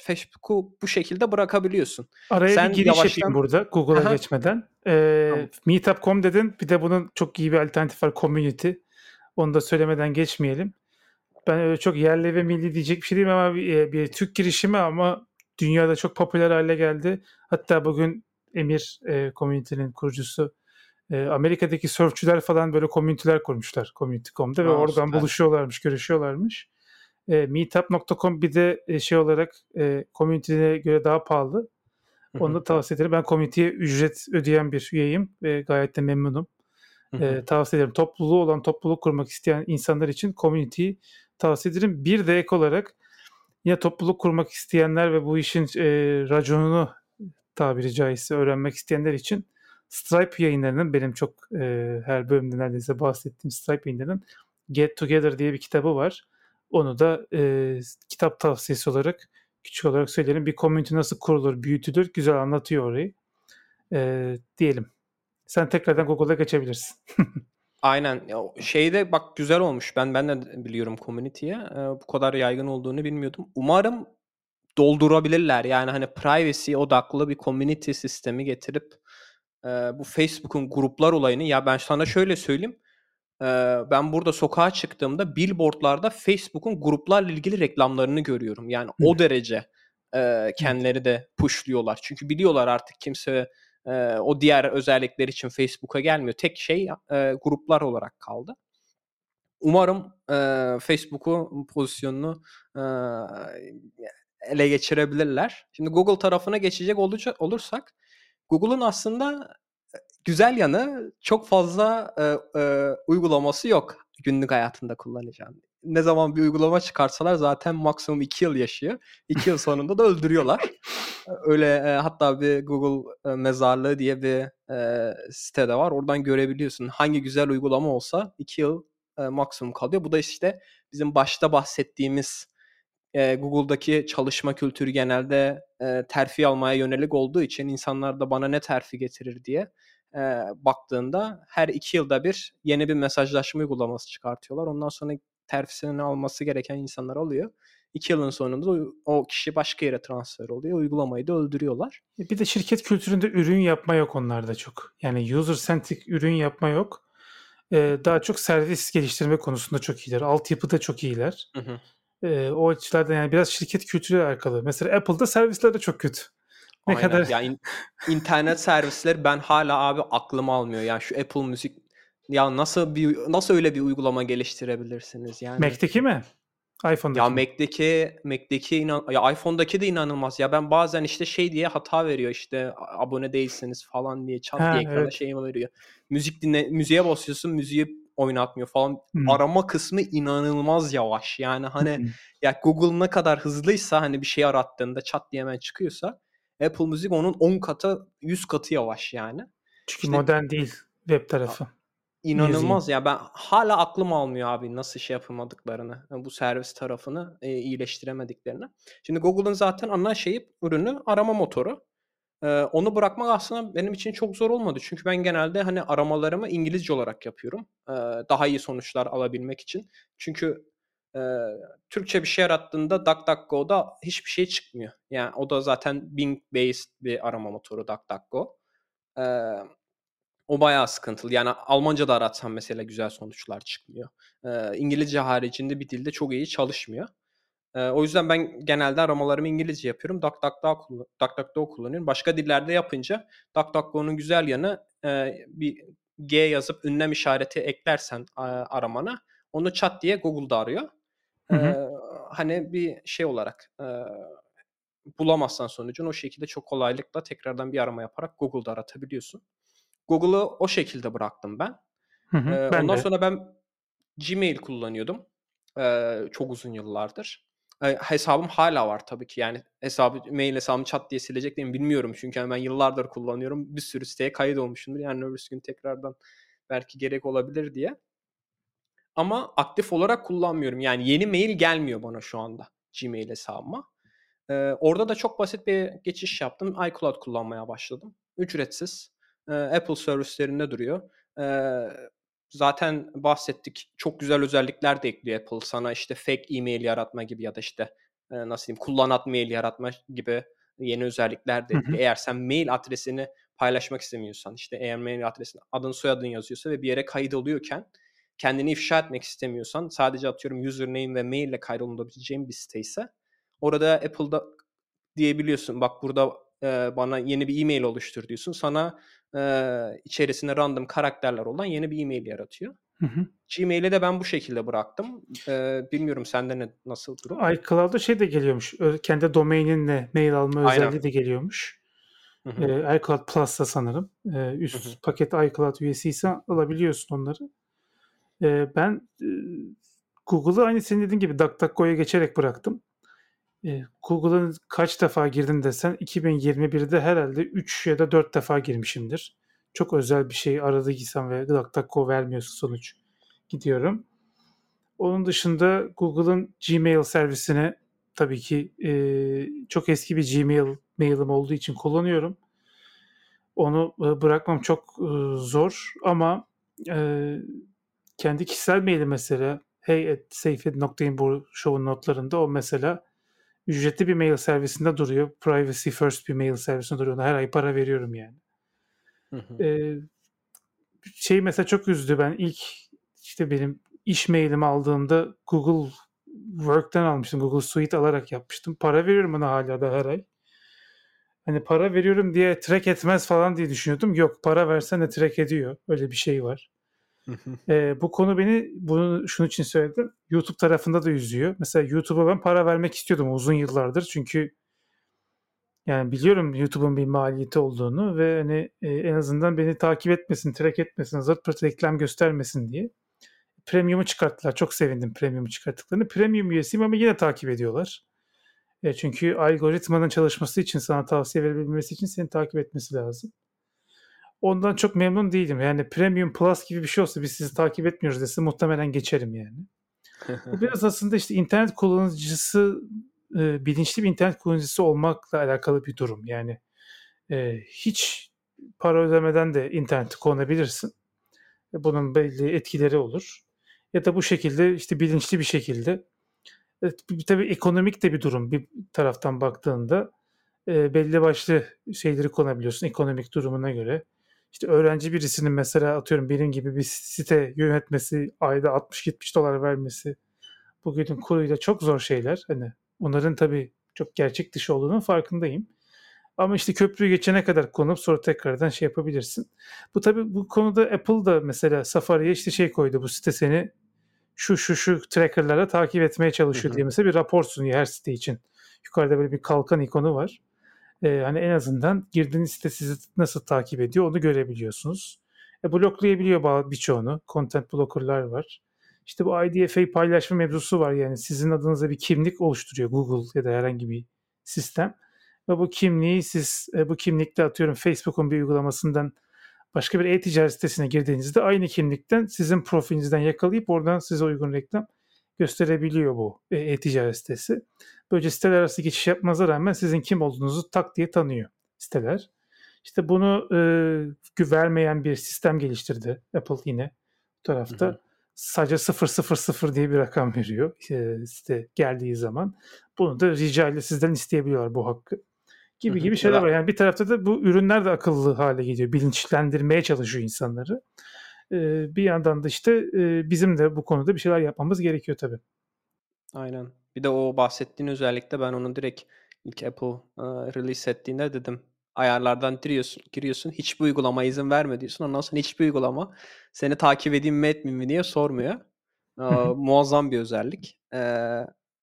Facebook'u bu şekilde bırakabiliyorsun. Araya Sen bir giriş yavaştan... yapayım burada Google'a geçmeden. Ee, tamam. Meetup.com dedin. Bir de bunun çok iyi bir alternatif var Community. Onu da söylemeden geçmeyelim ben öyle çok yerli ve milli diyecek bir şey değilim ama bir, e, bir Türk girişimi ama dünyada çok popüler hale geldi. Hatta bugün Emir e, Community'nin kurucusu e, Amerika'daki surfçüler falan böyle komüniteler kurmuşlar Community.com'da ve oradan süper. buluşuyorlarmış, görüşüyorlarmış. E, Meetup.com bir de e, şey olarak e, community'ye göre daha pahalı. Onu da tavsiye ederim. Ben community'ye ücret ödeyen bir üyeyim ve gayet de memnunum. E, tavsiye ederim. Topluluğu olan topluluk kurmak isteyen insanlar için community'yi tavsiye ederim. Bir de ek olarak yine topluluk kurmak isteyenler ve bu işin e, raconunu tabiri caizse öğrenmek isteyenler için Stripe yayınlarının benim çok e, her bölümde neredeyse bahsettiğim Stripe yayınlarının Get Together diye bir kitabı var. Onu da e, kitap tavsiyesi olarak küçük olarak söyleyelim. Bir community nasıl kurulur, büyütülür güzel anlatıyor orayı. E, diyelim. Sen tekrardan Google'a geçebilirsin. *laughs* Aynen. Ya, şeyde bak güzel olmuş. Ben ben de biliyorum community'ye. Ee, bu kadar yaygın olduğunu bilmiyordum. Umarım doldurabilirler. Yani hani privacy odaklı bir community sistemi getirip e, bu Facebook'un gruplar olayını ya ben sana şöyle söyleyeyim. E, ben burada sokağa çıktığımda billboardlarda Facebook'un gruplarla ilgili reklamlarını görüyorum. Yani Hı. o derece e, kendileri de pushluyorlar. Çünkü biliyorlar artık kimse e, o diğer özellikler için Facebook'a gelmiyor. Tek şey e, gruplar olarak kaldı. Umarım e, Facebook'u pozisyonunu e, ele geçirebilirler. Şimdi Google tarafına geçecek olursak Google'un aslında güzel yanı çok fazla e, e, uygulaması yok günlük hayatında kullanacağın. Ne zaman bir uygulama çıkarsalar zaten maksimum 2 yıl yaşıyor. 2 yıl sonunda da öldürüyorlar. *laughs* Öyle e, hatta bir Google e, mezarlığı diye bir e, site de var. Oradan görebiliyorsun. Hangi güzel uygulama olsa 2 yıl e, maksimum kalıyor. Bu da işte bizim başta bahsettiğimiz e, Google'daki çalışma kültürü genelde e, terfi almaya yönelik olduğu için insanlar da bana ne terfi getirir diye e, baktığında her iki yılda bir yeni bir mesajlaşma uygulaması çıkartıyorlar. Ondan sonra terfisini alması gereken insanlar alıyor. İki yılın sonunda o kişi başka yere transfer oluyor. Uygulamayı da öldürüyorlar. E, bir de şirket kültüründe ürün yapma yok onlarda çok. Yani user centric ürün yapma yok. Ee, daha çok servis geliştirme konusunda çok iyiler. Altyapıda çok iyiler. Hı hı. Ee, o açılardan yani biraz şirket kültürüyle alakalı. Mesela Apple'da servisler de çok kötü. Ne Aynen. kadar ya in, internet servisleri ben hala abi aklım almıyor. Yani şu Apple Müzik ya nasıl bir nasıl öyle bir uygulama geliştirebilirsiniz yani? Mac'teki mi? iPhone'daki. Ya Mac'deki Mac'deki inan ya iPhone'daki de inanılmaz. Ya ben bazen işte şey diye hata veriyor işte abone değilsiniz falan diye çat ha, diye ekrana evet. şey veriyor. Müzik dinle müziğe basıyorsun müziği oynatmıyor falan. Hmm. Arama kısmı inanılmaz yavaş. Yani hani hmm. ya Google ne kadar hızlıysa hani bir şey arattığında çat diye hemen çıkıyorsa Apple Müzik onun 10 katı 100 katı yavaş yani. Çünkü işte, modern değil web tarafı. İnanılmaz ya ben hala aklım almıyor abi nasıl şey yapamadıklarını bu servis tarafını e, iyileştiremediklerini. Şimdi Google'ın zaten ana şeyi ürünü arama motoru. Ee, onu bırakmak aslında benim için çok zor olmadı. Çünkü ben genelde hani aramalarımı İngilizce olarak yapıyorum. Ee, daha iyi sonuçlar alabilmek için. Çünkü e, Türkçe bir şey arattığında DuckDuckGo'da hiçbir şey çıkmıyor. Yani o da zaten Bing based bir arama motoru DuckDuckGo. Ee, o bayağı sıkıntılı. Yani Almanca da aratsam mesela güzel sonuçlar çıkmıyor. Ee, İngilizce haricinde bir dilde çok iyi çalışmıyor. Ee, o yüzden ben genelde aramalarımı İngilizce yapıyorum. DuckDuckGo kullan DuckDuckGo kullanıyorum. Başka dillerde yapınca DuckDuckGo'nun güzel yanı e, bir G yazıp ünlem işareti eklersen e, aramana onu chat diye Google'da arıyor. Hı hı. Ee, hani bir şey olarak e, bulamazsan sonucunu o şekilde çok kolaylıkla tekrardan bir arama yaparak Google'da aratabiliyorsun. Google'ı o şekilde bıraktım ben. Hı hı, ee, ben ondan de. sonra ben Gmail kullanıyordum. Ee, çok uzun yıllardır. Ee, hesabım hala var tabii ki. Yani hesabı mail hesabımı çat diye silecek miyim bilmiyorum. Çünkü ben yıllardır kullanıyorum. Bir sürü siteye kayıt olmuşumdur. Yani öbür gün tekrardan belki gerek olabilir diye. Ama aktif olarak kullanmıyorum. Yani yeni mail gelmiyor bana şu anda Gmail hesabıma. Ee, orada da çok basit bir geçiş yaptım. iCloud kullanmaya başladım. Ücretsiz. Apple servislerinde duruyor. Zaten bahsettik. Çok güzel özellikler de ekliyor Apple. Sana işte fake e-mail yaratma gibi ya da işte e, nasıl diyeyim kullanat mail yaratma gibi yeni özellikler de ekliyor. Eğer sen mail adresini paylaşmak istemiyorsan işte eğer mail adresini adın soyadın yazıyorsa ve bir yere kaydoluyorken kendini ifşa etmek istemiyorsan sadece atıyorum username ve mail ile kaydolabileceğin bir site ise orada Apple'da diyebiliyorsun bak burada e, bana yeni bir e-mail oluştur diyorsun. Sana e, içerisinde random karakterler olan yeni bir e-mail yaratıyor. Hı hı. Gmail'i de ben bu şekilde bıraktım. Ee, bilmiyorum sende ne nasıl durum? iCloud'da şey de geliyormuş. Kendi domaininle mail alma Aynen. özelliği de geliyormuş. Hı hı. Ee, iCloud Plus'ta sanırım. Ee, üst Hı hı. paket iCloud üyesiysen alabiliyorsun onları. Ee, ben e, Google'ı aynı senin dediğin gibi DuckDuckGo'ya geçerek bıraktım. Google'ın kaç defa girdin desen 2021'de herhalde 3 ya da 4 defa girmişimdir. Çok özel bir şey aradıysam ve DuckDuckGo vermiyorsa sonuç gidiyorum. Onun dışında Google'ın Gmail servisine tabii ki e, çok eski bir Gmail mailim olduğu için kullanıyorum. Onu e, bırakmam çok e, zor ama e, kendi kişisel maili mesela hey at safeed.in bu show'un notlarında o mesela ücretli bir mail servisinde duruyor. Privacy first bir mail servisinde duruyor. Ona her ay para veriyorum yani. Hı hı. Ee, şey mesela çok üzdü. Ben ilk işte benim iş mailimi aldığımda Google Work'ten almıştım. Google Suite alarak yapmıştım. Para veriyorum ona hala da her ay. Hani para veriyorum diye track etmez falan diye düşünüyordum. Yok para versen de track ediyor. Öyle bir şey var. Ee, bu konu beni bunu şunun için söyledim. YouTube tarafında da üzüyor. Mesela YouTube'a ben para vermek istiyordum uzun yıllardır. Çünkü yani biliyorum YouTube'un bir maliyeti olduğunu ve hani e, en azından beni takip etmesin, track etmesin, zırt pırt reklam göstermesin diye. Premium'u çıkarttılar. Çok sevindim Premium'u çıkarttıklarını. Premium üyesiyim ama yine takip ediyorlar. E, çünkü algoritmanın çalışması için, sana tavsiye verebilmesi için seni takip etmesi lazım. Ondan çok memnun değilim. Yani Premium Plus gibi bir şey olsa biz sizi takip etmiyoruz dese muhtemelen geçerim yani. Bu *laughs* biraz aslında işte internet kullanıcısı e, bilinçli bir internet kullanıcısı olmakla alakalı bir durum. Yani e, hiç para ödemeden de interneti kullanabilirsin. E, Bunun belli etkileri olur. Ya da bu şekilde işte bilinçli bir şekilde Evet, tabii ekonomik de bir durum bir taraftan baktığında e, belli başlı şeyleri kullanabiliyorsun ekonomik durumuna göre. İşte öğrenci birisinin mesela atıyorum benim gibi bir site yönetmesi, ayda 60-70 dolar vermesi bugünün kuruyla çok zor şeyler. Hani onların tabii çok gerçek dışı olduğunun farkındayım. Ama işte köprüyü geçene kadar kullanıp sonra tekrardan şey yapabilirsin. Bu tabii bu konuda Apple da mesela Safari'ye işte şey koydu bu site seni şu şu şu tracker'lara takip etmeye çalışıyor Hı hı. diye mesela bir rapor sunuyor her site için. Yukarıda böyle bir kalkan ikonu var. Ee, hani en azından girdiğiniz site sizi nasıl takip ediyor onu görebiliyorsunuz. E, bloklayabiliyor birçoğunu. Content blocker'lar var. İşte bu IDFA paylaşma mevzusu var yani sizin adınıza bir kimlik oluşturuyor Google ya da herhangi bir sistem. Ve bu kimliği siz e, bu kimlikte atıyorum Facebook'un bir uygulamasından başka bir e-ticaret sitesine girdiğinizde aynı kimlikten sizin profilinizden yakalayıp oradan size uygun reklam gösterebiliyor bu e, e-ticaret sitesi. Böylece siteler arası geçiş yapmanıza rağmen sizin kim olduğunuzu tak diye tanıyor siteler. İşte bunu e, vermeyen bir sistem geliştirdi Apple yine bu tarafta. Hı hı. Sadece 000 diye bir rakam veriyor e, site geldiği zaman. Bunu da rica ile sizden isteyebiliyorlar bu hakkı gibi Hı hı. gibi şeyler var. Yani bir tarafta da bu ürünler de akıllı hale geliyor. Bilinçlendirmeye çalışıyor insanları. Ee, bir yandan da işte e, bizim de bu konuda bir şeyler yapmamız gerekiyor tabii. Aynen. Bir de o bahsettiğin özellikle ben onu direkt ilk Apple e, release ettiğinde dedim. Ayarlardan giriyorsun, giriyorsun. Hiçbir uygulama izin verme diyorsun. Ondan sonra hiçbir uygulama seni takip edeyim mi etmeyeyim mi diye sormuyor. E, hı. muazzam bir özellik. E,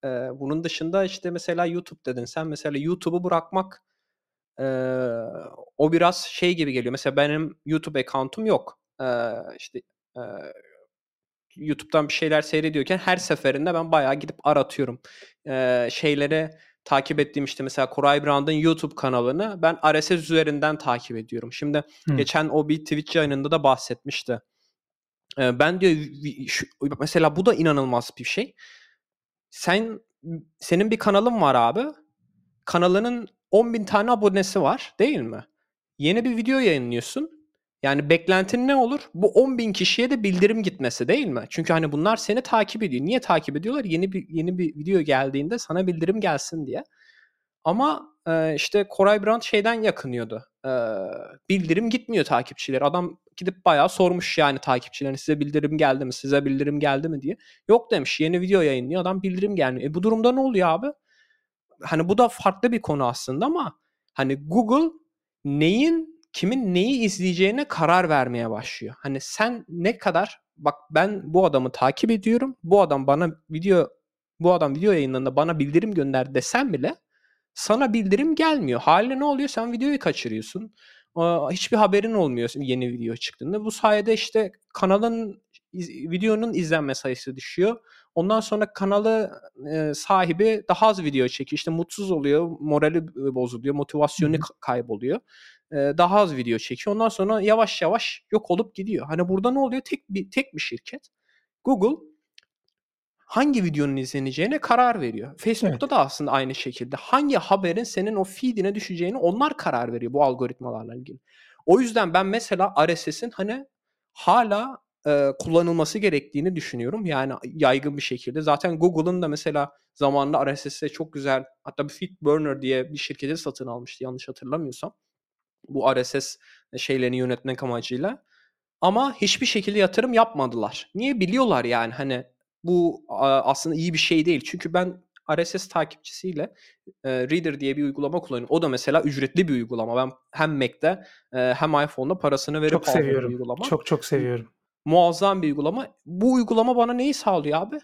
e, bunun dışında işte mesela YouTube dedin. Sen mesela YouTube'u bırakmak e, o biraz şey gibi geliyor. Mesela benim YouTube account'um yok. E, işte e, YouTube'dan bir şeyler seyrediyorken her seferinde ben bayağı gidip aratıyorum. Şeyleri takip ettiğim işte mesela Koray Brand'ın YouTube kanalını ben RSS üzerinden takip ediyorum. Şimdi Hı. geçen o bir Twitch yayınında da bahsetmişti. Ben diyor şu- mesela bu da inanılmaz bir şey. Sen senin bir kanalın var abi. Kanalının 10.000 tane abonesi var değil mi? Yeni bir video yayınlıyorsun. Yani beklentin ne olur? Bu 10.000 kişiye de bildirim gitmesi değil mi? Çünkü hani bunlar seni takip ediyor. Niye takip ediyorlar? Yeni bir yeni bir video geldiğinde sana bildirim gelsin diye. Ama e, işte Koray Brand şeyden yakınıyordu. E, bildirim gitmiyor takipçiler. Adam gidip bayağı sormuş yani takipçilerine size bildirim geldi mi? Size bildirim geldi mi diye. Yok demiş. Yeni video yayınlıyor. Adam bildirim gelmiyor. E bu durumda ne oluyor abi? Hani bu da farklı bir konu aslında ama hani Google neyin kimin neyi izleyeceğine karar vermeye başlıyor. Hani sen ne kadar bak ben bu adamı takip ediyorum. Bu adam bana video bu adam video yayınlarında bana bildirim gönder desem bile sana bildirim gelmiyor. Haliyle ne oluyor? Sen videoyu kaçırıyorsun. Hiçbir haberin olmuyor yeni video çıktığında. Bu sayede işte kanalın videonun izlenme sayısı düşüyor. Ondan sonra kanalı e, sahibi daha az video çekiyor. İşte mutsuz oluyor, morali bozuluyor, motivasyonu Hı-hı. kayboluyor. E, daha az video çekiyor. Ondan sonra yavaş yavaş yok olup gidiyor. Hani burada ne oluyor? Tek bir tek bir şirket Google hangi videonun izleneceğine karar veriyor. Facebook'ta evet. da aslında aynı şekilde. Hangi haberin senin o feed'ine düşeceğini onlar karar veriyor bu algoritmalarla ilgili. O yüzden ben mesela RSS'in hani hala e, kullanılması gerektiğini düşünüyorum. Yani yaygın bir şekilde. Zaten Google'ın da mesela zamanında RSS'e çok güzel hatta bir FeedBurner diye bir şirketi satın almıştı yanlış hatırlamıyorsam. Bu RSS şeylerini yönetmek amacıyla. Ama hiçbir şekilde yatırım yapmadılar. Niye biliyorlar yani hani bu aslında iyi bir şey değil. Çünkü ben RSS takipçisiyle e, Reader diye bir uygulama kullanıyorum. O da mesela ücretli bir uygulama. Ben hem Mac'te e, hem iPhone'da parasını verip çok seviyorum. uygulama. Çok çok seviyorum. Muazzam bir uygulama. Bu uygulama bana neyi sağlıyor abi?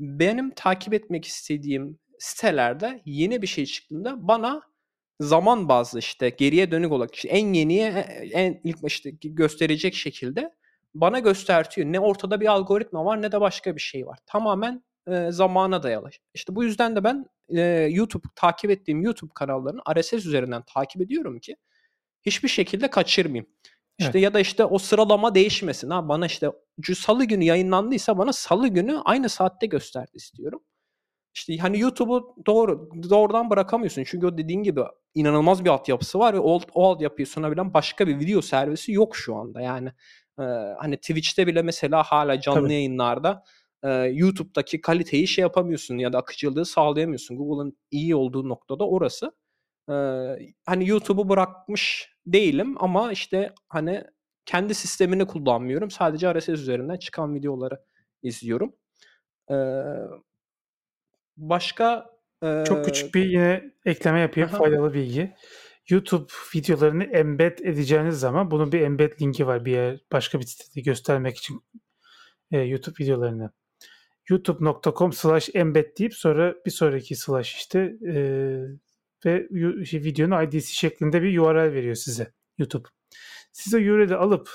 Benim takip etmek istediğim sitelerde yeni bir şey çıktığında bana zaman bazlı işte geriye dönük olarak işte en yeniye en ilk işte gösterecek şekilde bana göstertiyor. Ne ortada bir algoritma var ne de başka bir şey var. Tamamen e, zamana dayalı. İşte bu yüzden de ben e, YouTube takip ettiğim YouTube kanallarını RSS üzerinden takip ediyorum ki hiçbir şekilde kaçırmayayım. İşte evet. ya da işte o sıralama değişmesin. Ha bana işte salı günü yayınlandıysa bana salı günü aynı saatte gösterdi istiyorum. İşte hani YouTube'u doğru doğrudan bırakamıyorsun. Çünkü o dediğin gibi inanılmaz bir altyapısı var ve o, o altyapıyı sunabilen başka bir video servisi yok şu anda. Yani e, hani Twitch'te bile mesela hala canlı Tabii. yayınlarda e, YouTube'daki kaliteyi şey yapamıyorsun ya da akıcılığı sağlayamıyorsun. Google'ın iyi olduğu noktada orası. Hani YouTube'u bırakmış değilim ama işte hani kendi sistemini kullanmıyorum. Sadece RSS üzerinden çıkan videoları izliyorum. Başka e, çok küçük bir yine ekleme yapayım aha. faydalı bilgi. YouTube videolarını embed edeceğiniz zaman bunun bir embed linki var bir yer başka bir sitede göstermek için e, YouTube videolarını youtube.com slash embed deyip sonra bir sonraki slash işte e, ve şey, videonun ID'si şeklinde bir URL veriyor size YouTube. Siz o URL'i alıp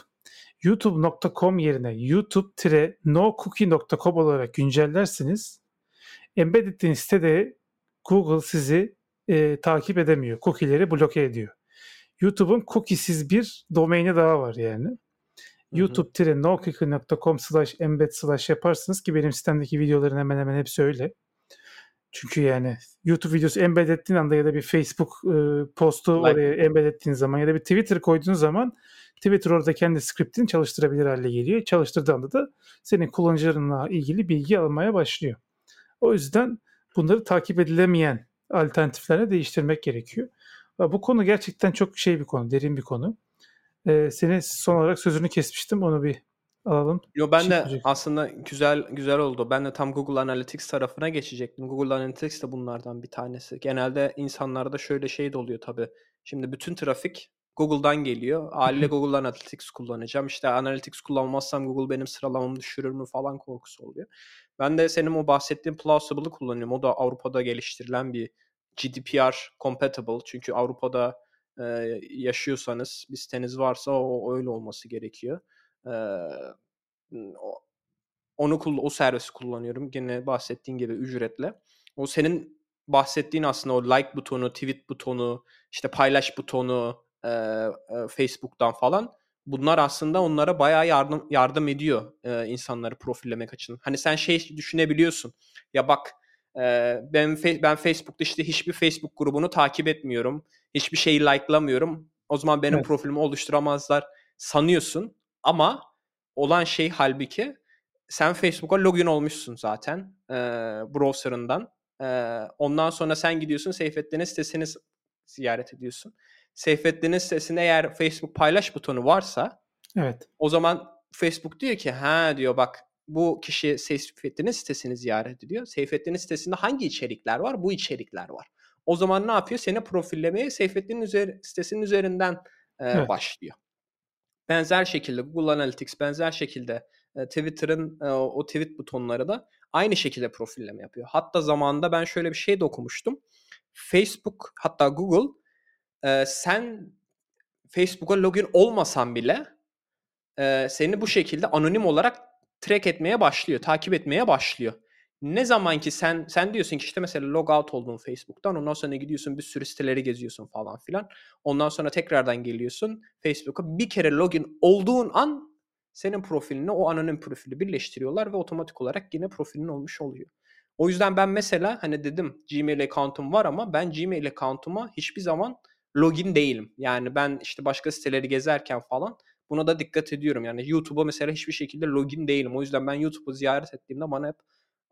youtube.com yerine youtube-nocookie.com olarak güncellersiniz. Embed ettiğiniz sitede Google sizi e, takip edemiyor. Cookie'leri bloke ediyor. YouTube'un cookiesiz bir domaini daha var yani youtube-nocookie.com slash embed slash yaparsınız ki benim sistemdeki videoların hemen hemen hepsi öyle. Çünkü yani YouTube videosu embed ettiğin anda ya da bir Facebook e, postu like. oraya embed ettiğin zaman ya da bir Twitter koyduğun zaman Twitter orada kendi skriptini çalıştırabilir hale geliyor. Çalıştırdığı anda da senin kullanıcılarınla ilgili bilgi almaya başlıyor. O yüzden bunları takip edilemeyen alternatiflerle değiştirmek gerekiyor. Bu konu gerçekten çok şey bir konu, derin bir konu. Ee, seni son olarak sözünü kesmiştim. Onu bir alalım. Yo ben şey de yapacak. aslında güzel güzel oldu. Ben de tam Google Analytics tarafına geçecektim. Google Analytics de bunlardan bir tanesi. Genelde insanlarda şöyle şey de oluyor tabii. Şimdi bütün trafik Google'dan geliyor. Haliyle Google Analytics kullanacağım. İşte Analytics kullanmazsam Google benim sıralamamı düşürür mü falan korkusu oluyor. Ben de senin o bahsettiğin Plausible'ı kullanıyorum. O da Avrupa'da geliştirilen bir GDPR compatible. Çünkü Avrupa'da e, yaşıyorsanız, bir siteniz varsa o, öyle olması gerekiyor. E, onu o servisi kullanıyorum. Gene bahsettiğin gibi ücretle. O senin bahsettiğin aslında o like butonu, tweet butonu, işte paylaş butonu e, e, Facebook'tan falan bunlar aslında onlara bayağı yardım yardım ediyor e, insanları profillemek için. Hani sen şey düşünebiliyorsun. Ya bak ben ben Facebook'ta işte hiçbir Facebook grubunu takip etmiyorum. Hiçbir şeyi like'lamıyorum. O zaman benim evet. profilimi oluşturamazlar sanıyorsun. Ama olan şey halbuki sen Facebook'a login olmuşsun zaten e, browser'ından. E, ondan sonra sen gidiyorsun Seyfettin'in sitesini ziyaret ediyorsun. Seyfettin'in sitesinde eğer Facebook paylaş butonu varsa evet. o zaman Facebook diyor ki ha diyor bak bu kişi Seyfettin'in sitesini ziyaret ediyor. Seyfettin'in sitesinde hangi içerikler var? Bu içerikler var. O zaman ne yapıyor? Seni profillemeye Seyfettin'in üzeri, sitesinin üzerinden e, evet. başlıyor. Benzer şekilde Google Analytics benzer şekilde e, Twitter'ın e, o tweet butonları da aynı şekilde profilleme yapıyor. Hatta zamanında ben şöyle bir şey de okumuştum. Facebook hatta Google e, sen Facebook'a login olmasan bile e, seni bu şekilde anonim olarak track etmeye başlıyor, takip etmeye başlıyor. Ne zaman ki sen sen diyorsun ki işte mesela log out oldun Facebook'tan ondan sonra gidiyorsun bir sürü siteleri geziyorsun falan filan. Ondan sonra tekrardan geliyorsun Facebook'a bir kere login olduğun an senin profiline o anonim profili birleştiriyorlar ve otomatik olarak yine profilin olmuş oluyor. O yüzden ben mesela hani dedim Gmail account'um var ama ben Gmail account'uma hiçbir zaman login değilim. Yani ben işte başka siteleri gezerken falan buna da dikkat ediyorum. Yani YouTube'a mesela hiçbir şekilde login değilim. O yüzden ben YouTube'u ziyaret ettiğimde bana hep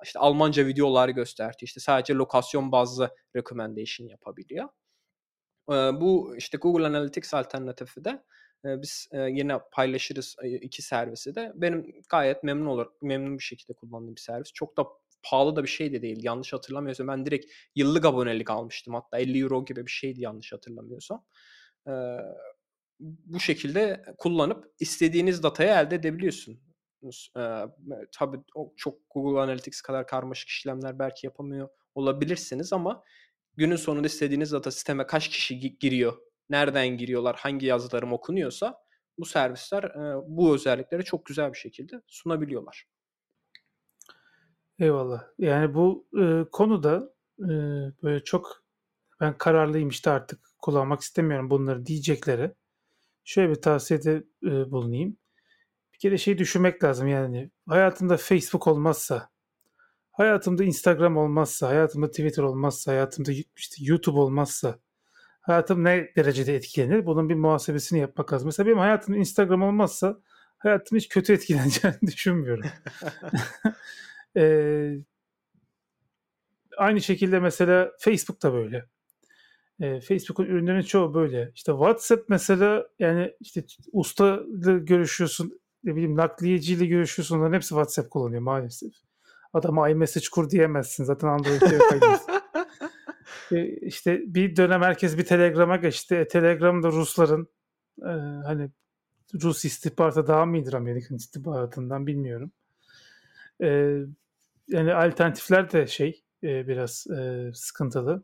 işte Almanca videolar gösterdi. İşte sadece lokasyon bazlı recommendation yapabiliyor. Bu işte Google Analytics alternatifi de biz yine paylaşırız iki servisi de. Benim gayet memnun olur, memnun bir şekilde kullandığım bir servis. Çok da pahalı da bir şey de değil. Yanlış hatırlamıyorsam ben direkt yıllık abonelik almıştım. Hatta 50 euro gibi bir şeydi yanlış hatırlamıyorsam. Bu şekilde kullanıp istediğiniz datayı elde edebiliyorsun. Ee, tabii çok Google Analytics kadar karmaşık işlemler belki yapamıyor olabilirsiniz ama günün sonunda istediğiniz data sisteme kaç kişi giriyor, nereden giriyorlar, hangi yazılarım okunuyorsa bu servisler e, bu özellikleri çok güzel bir şekilde sunabiliyorlar. Eyvallah. Yani bu e, konuda e, böyle çok ben kararlıyım işte artık kullanmak istemiyorum bunları diyecekleri. Şöyle bir tavsiyede e, bulunayım. Bir kere şey düşünmek lazım yani hayatımda Facebook olmazsa, hayatımda Instagram olmazsa, hayatımda Twitter olmazsa, hayatımda işte YouTube olmazsa hayatım ne derecede etkilenir? Bunun bir muhasebesini yapmak lazım. Mesela benim hayatımda Instagram olmazsa hayatım hiç kötü etkileneceğini *laughs* düşünmüyorum. *laughs* ee, aynı şekilde mesela Facebook da böyle. Ee, Facebook'un ürünlerinin çoğu böyle. İşte WhatsApp mesela yani işte usta görüşüyorsun ne bileyim nakliyeciyle görüşüyorsun onların hepsi WhatsApp kullanıyor maalesef. Adama iMessage kur diyemezsin zaten Android'de yok *laughs* e, işte bir dönem herkes bir Telegram'a geçti. E, Telegram da Rusların e, hani Rus istihbaratı daha mı iyidir Amerikan istihbaratından bilmiyorum. E, yani alternatifler de şey e, biraz e, sıkıntılı.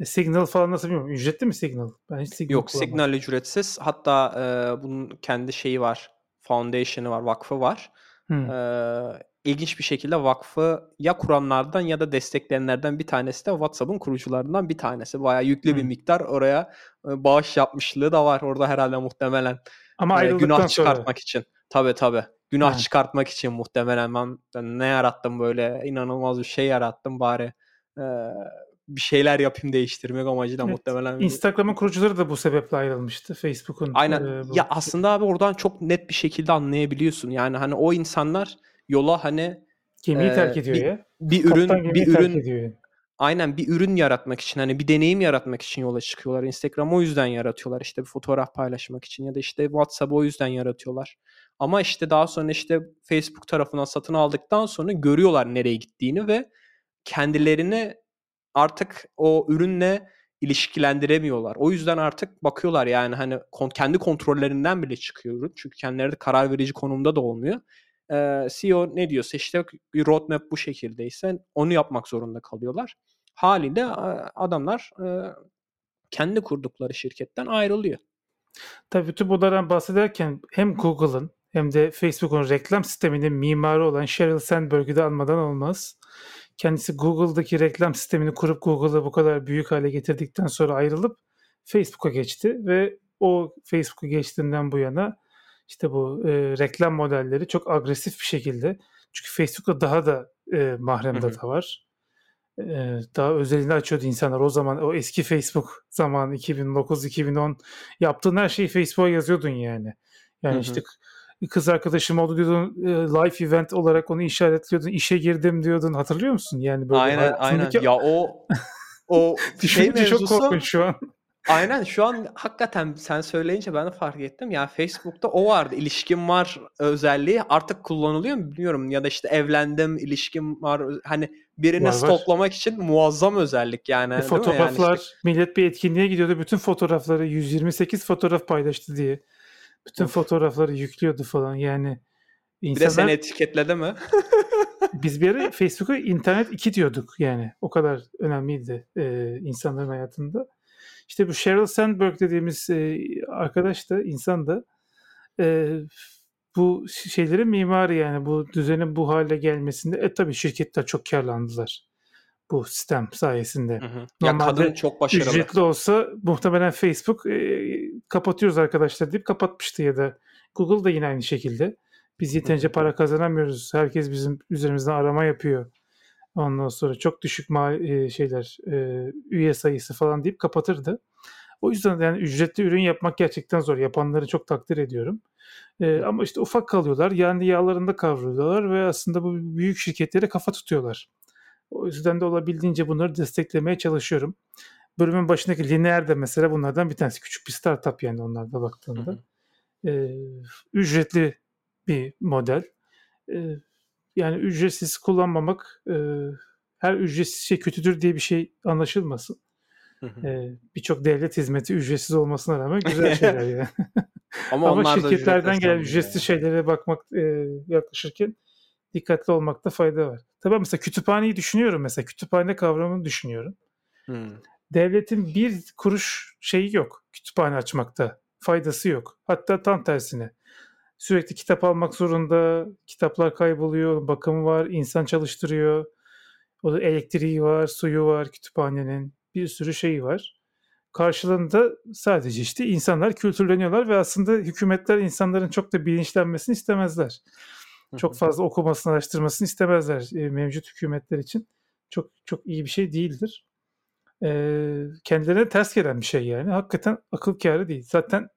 E, Signal falan nasıl bilmiyorum. Ücretli mi Signal? Ben hiç Signal Yok Signal ücretsiz. Hatta e, bunun kendi şeyi var. Foundation'ı var, vakfı var. Hmm. Ee, ilginç bir şekilde vakfı ya kuranlardan ya da destekleyenlerden bir tanesi de WhatsApp'ın kurucularından bir tanesi. Bayağı yüklü hmm. bir miktar oraya e, bağış yapmışlığı da var orada herhalde muhtemelen. Ama e, günah çıkartmak sonra. için. Tabii tabii. Günah hmm. çıkartmak için muhtemelen ben, ben ne yarattım böyle inanılmaz bir şey yarattım bari. Ee, bir şeyler yapayım değiştirmek amacıyla evet. muhtemelen. Instagram'ın kurucuları da bu sebeple ayrılmıştı. Facebook'un. Aynen. E, ya aslında abi oradan çok net bir şekilde anlayabiliyorsun. Yani hani o insanlar yola hani gemiyi e, terk ediyor bir, ya. Bir ürün bir ürün ediyor. Aynen bir ürün yaratmak için hani bir deneyim yaratmak için yola çıkıyorlar. Instagram o yüzden yaratıyorlar. İşte bir fotoğraf paylaşmak için ya da işte WhatsApp o yüzden yaratıyorlar. Ama işte daha sonra işte Facebook tarafından satın aldıktan sonra görüyorlar nereye gittiğini ve kendilerini artık o ürünle ilişkilendiremiyorlar. O yüzden artık bakıyorlar yani hani kendi kontrollerinden bile çıkıyor ürün. Çünkü kendileri de karar verici konumda da olmuyor. Ee, CEO ne diyorsa işte bir roadmap bu şekildeyse onu yapmak zorunda kalıyorlar. Haliyle adamlar e, kendi kurdukları şirketten ayrılıyor. Tabii bütün bunlardan bahsederken hem Google'ın hem de Facebook'un reklam sisteminin mimarı olan Sheryl Sandberg'i de almadan olmaz. Kendisi Google'daki reklam sistemini kurup Google'ı bu kadar büyük hale getirdikten sonra ayrılıp Facebook'a geçti ve o Facebook'a geçtiğinden bu yana işte bu e, reklam modelleri çok agresif bir şekilde çünkü Facebook'ta daha da e, mahrem data var. E, daha özelini açıyordu insanlar. O zaman o eski Facebook zaman 2009-2010 yaptığın her şeyi Facebook'a yazıyordun yani. Yani hı hı. işte kız arkadaşım oldu diyordun e, live event olarak onu işaretliyordun işe girdim diyordun hatırlıyor musun yani böyle aynen aynen ya o o *laughs* şey mevzusu, çok korkunç şu an aynen şu an hakikaten sen söyleyince ben de fark ettim ya Facebook'ta o vardı ilişkim var özelliği artık kullanılıyor mu bilmiyorum ya da işte evlendim ilişkim var hani birini var, stoklamak var. için muazzam özellik yani. E, fotoğraflar yani işte... millet bir etkinliğe gidiyordu bütün fotoğrafları 128 fotoğraf paylaştı diye. Bütün fotoğrafları yüklüyordu falan yani Bir de seni etiketledi mi? *laughs* biz bir ara Facebook'a internet 2 diyorduk yani. O kadar önemliydi e, insanların hayatında. İşte bu Sheryl Sandberg dediğimiz e, arkadaş da insan da e, bu şeylerin mimarı yani bu düzenin bu hale gelmesinde e tabii şirketler çok karlandılar bu sistem sayesinde. Hı hı. Ya kadın çok başarılı. Ücretli olsa muhtemelen Facebook e, kapatıyoruz arkadaşlar deyip kapatmıştı ya da Google da yine aynı şekilde. Biz yeterince para kazanamıyoruz. Herkes bizim üzerimizden arama yapıyor. Ondan sonra çok düşük ma- şeyler e, üye sayısı falan deyip kapatırdı. O yüzden yani ücretli ürün yapmak gerçekten zor. Yapanları çok takdir ediyorum. E, ama işte ufak kalıyorlar. Yani yağlarında kavruluyorlar ve aslında bu büyük şirketlere kafa tutuyorlar. O yüzden de olabildiğince bunları desteklemeye çalışıyorum. Bölümün başındaki Lineer de mesela bunlardan bir tanesi. Küçük bir startup yani onlarda baktığında. Hı hı. E, ücretli bir model. E, yani ücretsiz kullanmamak e, her ücretsiz şey kötüdür diye bir şey anlaşılmasın. e, Birçok devlet hizmeti ücretsiz olmasına rağmen güzel *laughs* şeyler yani. Ama, Ama şirketlerden gelen ücretsiz yani. şeylere bakmak e, yaklaşırken dikkatli olmakta fayda var. Tabii mesela kütüphaneyi düşünüyorum mesela. Kütüphane kavramını düşünüyorum. Hmm. Devletin bir kuruş şeyi yok kütüphane açmakta. Faydası yok. Hatta tam tersine sürekli kitap almak zorunda. Kitaplar kayboluyor, bakımı var, insan çalıştırıyor. O da elektriği var, suyu var kütüphanenin. Bir sürü şeyi var. Karşılığında sadece işte insanlar kültürleniyorlar ve aslında hükümetler insanların çok da bilinçlenmesini istemezler. Çok fazla okumasını, araştırmasını istemezler e, mevcut hükümetler için. Çok çok iyi bir şey değildir. E, kendilerine ters gelen bir şey yani. Hakikaten akıl kârı değil. Zaten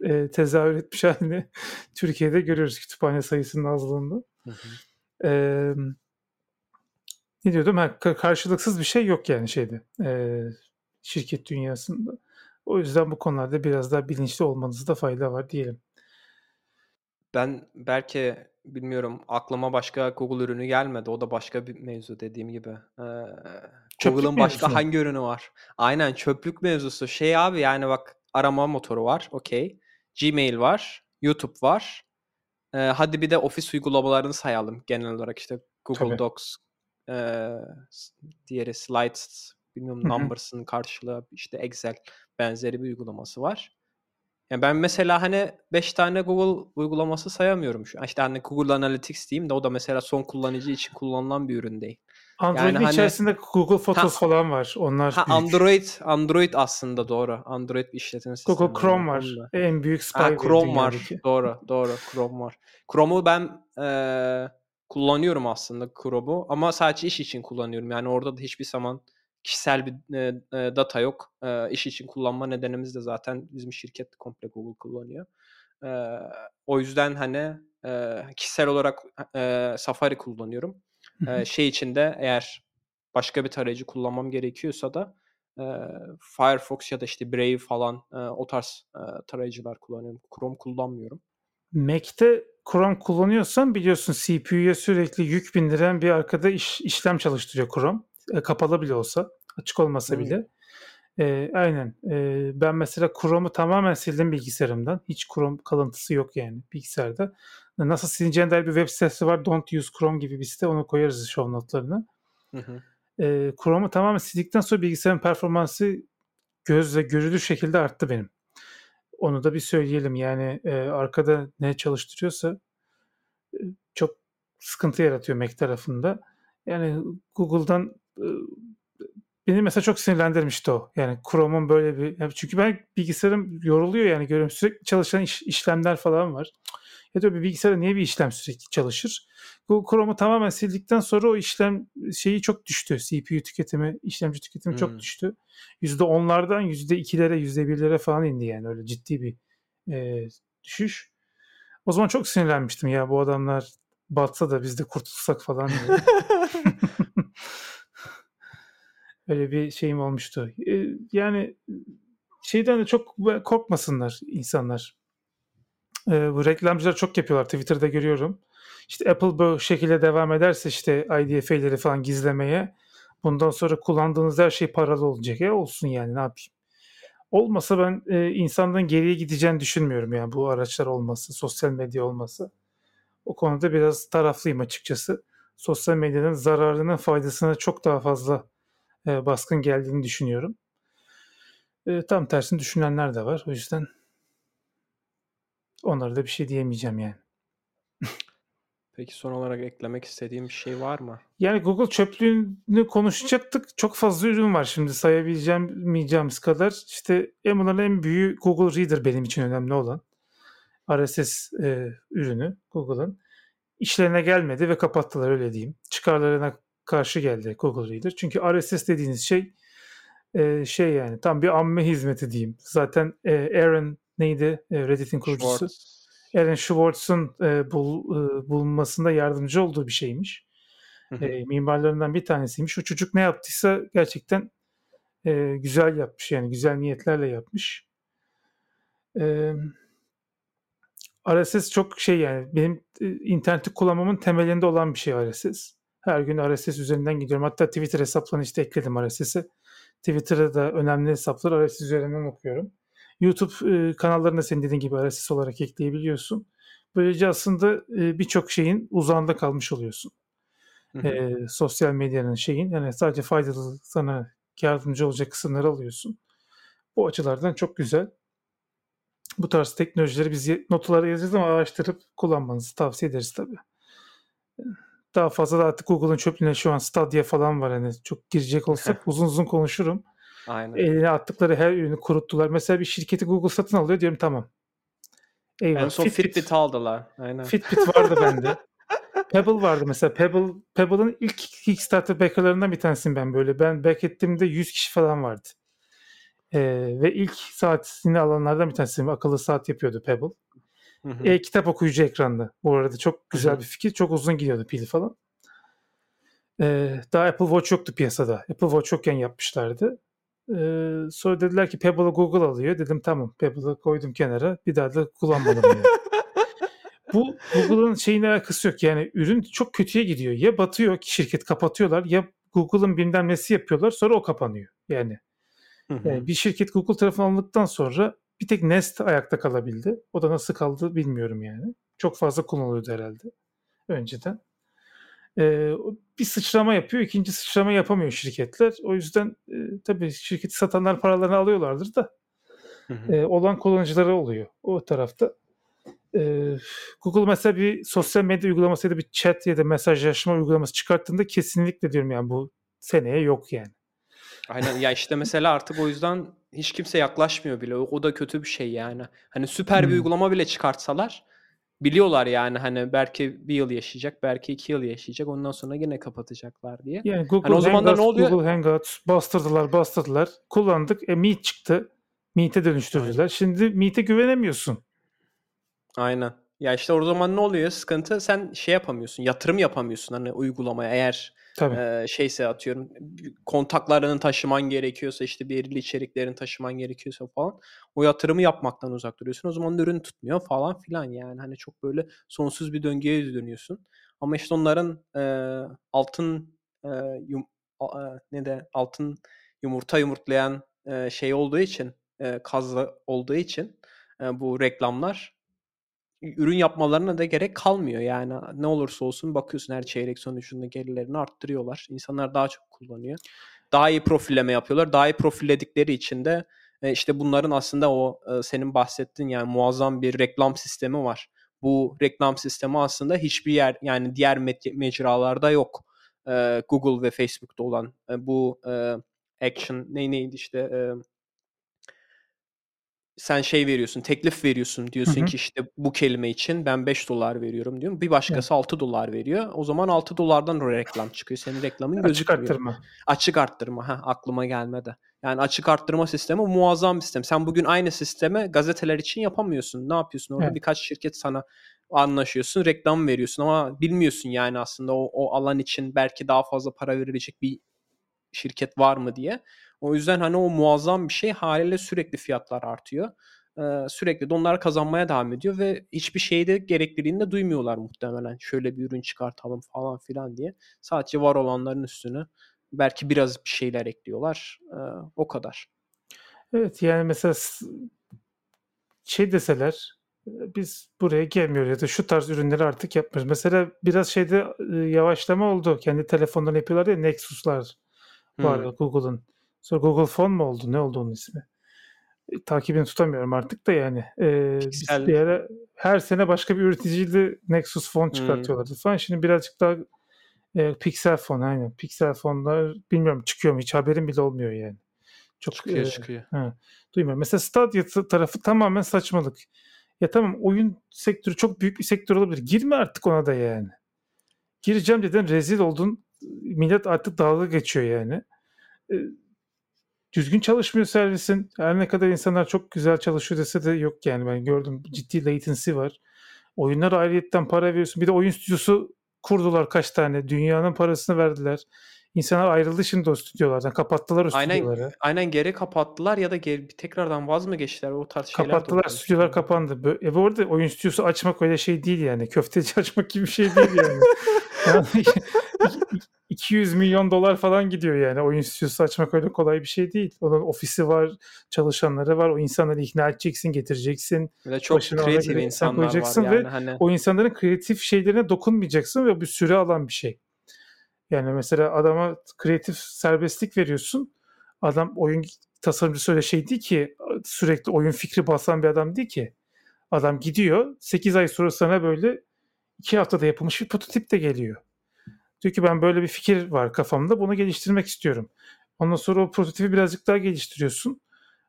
e, tezahür etmiş *laughs* halini Türkiye'de görüyoruz kütüphane sayısının azlığında. Hı hı. E, ne diyordum? Ha, karşılıksız bir şey yok yani şeyde e, şirket dünyasında. O yüzden bu konularda biraz daha bilinçli olmanızda fayda var diyelim. Ben belki bilmiyorum aklıma başka Google ürünü gelmedi. O da başka bir mevzu dediğim gibi. Ee, Google'ın başka mevzusu. hangi ürünü var? Aynen çöplük mevzusu. Şey abi yani bak arama motoru var. Okey. Gmail var, YouTube var. Ee, hadi bir de ofis uygulamalarını sayalım genel olarak işte Google Tabii. Docs, e, diğeri Slides, bilmiyorum Numbers'ın karşılığı işte Excel benzeri bir uygulaması var. Yani ben mesela hani 5 tane Google uygulaması sayamıyorum şu. İşte hani Google Analytics diyeyim de o da mesela son kullanıcı için kullanılan bir ürün değil. Android'in yani hani, içerisinde Google Photos ha, falan var. Onlar ha, büyük. Android Android aslında doğru. Android bir işletim sistemi. Google Chrome var. Onunla. En büyük spy ha, Chrome var. doğru, doğru. Chrome var. Chrome'u ben e, kullanıyorum aslında Chrome'u ama sadece iş için kullanıyorum. Yani orada da hiçbir zaman kişisel bir e, e, data yok. E, iş için kullanma nedenimiz de zaten bizim şirket komple Google kullanıyor. E, o yüzden hani e, kişisel olarak e, Safari kullanıyorum e, şey içinde eğer başka bir tarayıcı kullanmam gerekiyorsa da e, Firefox ya da işte Brave falan e, o tarz e, tarayıcılar kullanıyorum. Chrome kullanmıyorum. Mac'te Chrome kullanıyorsan biliyorsun CPU'ya sürekli yük bindiren bir arkada iş, işlem çalıştırıyor Chrome. E, kapalı bile olsa, açık olmasa hmm. bile. E, aynen. E, ben mesela Chrome'u tamamen sildim bilgisayarımdan. Hiç Chrome kalıntısı yok yani bilgisayarda. Nasıl silineceğine dair bir web sitesi var. Don't use Chrome gibi bir site. Onu koyarız show notlarına. Hı hı. E, Chrome'u tamamen sildikten sonra bilgisayarın performansı gözle görülür şekilde arttı benim. Onu da bir söyleyelim. Yani e, arkada ne çalıştırıyorsa e, çok sıkıntı yaratıyor Mac tarafında. Yani Google'dan e, beni mesela çok sinirlendirmişti o. Yani Chrome'un böyle bir... Çünkü ben bilgisayarım yoruluyor yani görüyorum sürekli çalışan iş, işlemler falan var. Ya da bir bilgisayarda niye bir işlem sürekli çalışır? Bu Chrome'u tamamen sildikten sonra o işlem şeyi çok düştü. CPU tüketimi, işlemci tüketimi hmm. çok düştü. %10'lardan %2'lere, %1'lere falan indi yani öyle ciddi bir e, düşüş. O zaman çok sinirlenmiştim ya bu adamlar batsa da biz de kurtulsak falan. *laughs* öyle bir şeyim olmuştu. E, yani şeyden de çok korkmasınlar insanlar. E, bu reklamcılar çok yapıyorlar. Twitter'da görüyorum. İşte Apple bu şekilde devam ederse işte IDFA'leri falan gizlemeye bundan sonra kullandığınız her şey paralı olacak. Ya olsun yani ne yapayım. Olmasa ben e, insandan geriye gideceğini düşünmüyorum yani bu araçlar olması, sosyal medya olması. o konuda biraz taraflıyım açıkçası. Sosyal medyanın zararının faydasına çok daha fazla e, baskın geldiğini düşünüyorum. E, tam tersini düşünenler de var. O yüzden onlara da bir şey diyemeyeceğim yani. Peki son olarak eklemek istediğim bir şey var mı? Yani Google çöplüğünü konuşacaktık. Çok fazla ürün var şimdi sayabileceğimiz kadar. İşte bunların en büyüğü Google Reader benim için önemli olan. RSS e, ürünü Google'ın. İşlerine gelmedi ve kapattılar öyle diyeyim. Çıkarlarına karşı geldi Google Reader. Çünkü RSS dediğiniz şey e, şey yani tam bir amme hizmeti diyeyim. Zaten e, Aaron neydi? E, Reddit'in kurucusu. Schwartz. Aaron Schwartz'ın e, bul, e, bulunmasında yardımcı olduğu bir şeymiş. E, mimarlarından bir tanesiymiş. O çocuk ne yaptıysa gerçekten e, güzel yapmış yani güzel niyetlerle yapmış. E, RSS çok şey yani benim e, interneti kullanmamın temelinde olan bir şey RSS. Her gün RSS üzerinden gidiyorum. Hatta Twitter hesaplarını işte ekledim RSS'e. Twitter'da da önemli hesapları RSS üzerinden okuyorum. YouTube e, kanallarını senin dediğin gibi RSS olarak ekleyebiliyorsun. Böylece aslında e, birçok şeyin uzağında kalmış oluyorsun. E, sosyal medyanın şeyin yani sadece faydalı sana yardımcı olacak kısımları alıyorsun. Bu açılardan çok güzel. Bu tarz teknolojileri biz notalara yazıyoruz ama araştırıp kullanmanızı tavsiye ederiz tabii. Daha fazla da artık Google'ın çöplüğüne şu an Stadia falan var. Hani çok girecek olsak uzun uzun konuşurum. Aynen. Eline attıkları her ürünü kuruttular. Mesela bir şirketi Google satın alıyor diyorum tamam. Eyvallah. En son Fitbit, Fitbit aldılar. Aynen. Fitbit vardı bende. *laughs* Pebble vardı mesela. Pebble Pebble'ın ilk Kickstarter backerlarından bir tanesiyim ben böyle. Ben back ettiğimde 100 kişi falan vardı. Ee, ve ilk saatini alanlardan bir tanesiyim. Akıllı saat yapıyordu Pebble. E-kitap okuyucu ekranda. Bu arada çok güzel Hı-hı. bir fikir. Çok uzun gidiyordu pili falan. Ee, daha Apple Watch yoktu piyasada. Apple Watch yokken yapmışlardı. Ee, sonra dediler ki Pebble'ı Google alıyor. Dedim tamam Pebble'ı koydum kenara. Bir daha da kullanmadım. Yani. *laughs* Bu Google'ın şeyine alakası yok. Yani ürün çok kötüye gidiyor. Ya batıyor ki şirket kapatıyorlar ya Google'ın bilmem nesi yapıyorlar sonra o kapanıyor. Yani, yani bir şirket Google tarafından alındıktan sonra bir tek Nest ayakta kalabildi. O da nasıl kaldı bilmiyorum yani. Çok fazla kullanılıyordu herhalde önceden. Ee, bir sıçrama yapıyor, ikinci sıçrama yapamıyor şirketler. O yüzden e, tabii şirketi satanlar paralarını alıyorlardır da hı hı. E, olan kullanıcıları oluyor o tarafta. E, Google mesela bir sosyal medya uygulaması ya da bir chat ya da mesajlaşma uygulaması çıkarttığında kesinlikle diyorum yani bu seneye yok yani. Aynen ya işte mesela artık o yüzden hiç kimse yaklaşmıyor bile. O, da kötü bir şey yani. Hani süper bir hmm. uygulama bile çıkartsalar biliyorlar yani hani belki bir yıl yaşayacak, belki iki yıl yaşayacak. Ondan sonra yine kapatacaklar diye. Yani Google hani o zaman da ne oluyor? Google Hangouts bastırdılar, bastırdılar. Kullandık. E Meet çıktı. Meet'e dönüştürdüler. Aynen. Şimdi Meet'e güvenemiyorsun. Aynen. Ya işte o zaman ne oluyor? Sıkıntı sen şey yapamıyorsun. Yatırım yapamıyorsun hani uygulamaya eğer Tabii. e, şeyse atıyorum kontaklarını taşıman gerekiyorsa işte belirli içeriklerin taşıman gerekiyorsa falan o yatırımı yapmaktan uzak duruyorsun. O zaman ürün tutmuyor falan filan yani hani çok böyle sonsuz bir döngüye dönüyorsun. Ama işte onların e, altın e, yum, e, ne de altın yumurta yumurtlayan e, şey olduğu için e, kazı olduğu için e, bu reklamlar ürün yapmalarına da gerek kalmıyor. Yani ne olursa olsun bakıyorsun her çeyrek sonucunda gelirlerini arttırıyorlar. İnsanlar daha çok kullanıyor. Daha iyi profilleme yapıyorlar. Daha iyi profilledikleri için de e, işte bunların aslında o e, senin bahsettiğin yani muazzam bir reklam sistemi var. Bu reklam sistemi aslında hiçbir yer yani diğer mecralarda yok. E, Google ve Facebook'ta olan bu action ne neydi işte sen şey veriyorsun, teklif veriyorsun. Diyorsun hı hı. ki işte bu kelime için ben 5 dolar veriyorum diyorum. Bir başkası evet. 6 dolar veriyor. O zaman 6 dolardan reklam çıkıyor. Senin reklamın gözükmüyor. Açık arttırma. Açık arttırma. Ha, aklıma gelmedi. Yani açık arttırma sistemi muazzam bir sistem. Sen bugün aynı sistemi gazeteler için yapamıyorsun. Ne yapıyorsun? Orada evet. birkaç şirket sana anlaşıyorsun, reklam veriyorsun ama bilmiyorsun yani aslında o, o alan için belki daha fazla para verilecek bir şirket var mı diye. O yüzden hani o muazzam bir şey haliyle sürekli fiyatlar artıyor. Ee, sürekli de onlar kazanmaya devam ediyor ve hiçbir şeyde gerekliliğini de duymuyorlar muhtemelen. Şöyle bir ürün çıkartalım falan filan diye. Sadece var olanların üstüne belki biraz bir şeyler ekliyorlar. Ee, o kadar. Evet yani mesela şey deseler biz buraya gelmiyoruz ya da şu tarz ürünleri artık yapmıyoruz. Mesela biraz şeyde yavaşlama oldu. Kendi telefonlarını yapıyorlar ya Nexus'lar var Hmm. Google'ın. Sonra Google Phone mu oldu? Ne oldu onun ismi? E, takibini tutamıyorum artık da yani. E, biz Pixel. bir ara her sene başka bir üreticiyle Nexus Phone Hmm. çıkartıyorlardı falan. Şimdi birazcık daha e, Pixel Phone aynen. Pixel Phone'lar bilmiyorum çıkıyor mu hiç haberim bile olmuyor yani. Çok Çıkıyor e, çıkıyor. Ha, duymuyorum. Mesela Stadia tarafı tamamen saçmalık. Ya tamam oyun sektörü çok büyük bir sektör olabilir. Girme artık ona da yani. Gireceğim dedin rezil oldun. Millet artık dalga geçiyor yani. E, düzgün çalışmıyor servisin. Her ne kadar insanlar çok güzel çalışıyor dese de yok yani. Ben gördüm ciddi latency var. Oyunlar ayrıyetten para veriyorsun. Bir de oyun stüdyosu kurdular kaç tane. Dünyanın parasını verdiler. İnsanlar ayrıldı şimdi o stüdyolardan. Kapattılar o Aynen stüdyoları. aynen geri kapattılar ya da geri, tekrardan vaz mı geçtiler? O tarz şeyler Kapattılar, stüdyolar kapandı. Bö- E bu arada oyun stüdyosu açmak öyle şey değil yani. Köfteci *laughs* açmak gibi bir şey değil yani. Yani *laughs* 200 milyon dolar falan gidiyor yani. Oyun stüdyosu açmak öyle kolay bir şey değil. Onun ofisi var, çalışanları var. O insanları ikna edeceksin, getireceksin. De çok kreatif insanlar var yani ve hani. O insanların kreatif şeylerine dokunmayacaksın ve bu süre alan bir şey. Yani mesela adama kreatif serbestlik veriyorsun. Adam oyun tasarımcısı öyle şey değil ki sürekli oyun fikri basan bir adam değil ki. Adam gidiyor 8 ay sonra sana böyle 2 haftada yapılmış bir prototip de geliyor. Diyor ki ben böyle bir fikir var kafamda bunu geliştirmek istiyorum. Ondan sonra o prototipi birazcık daha geliştiriyorsun.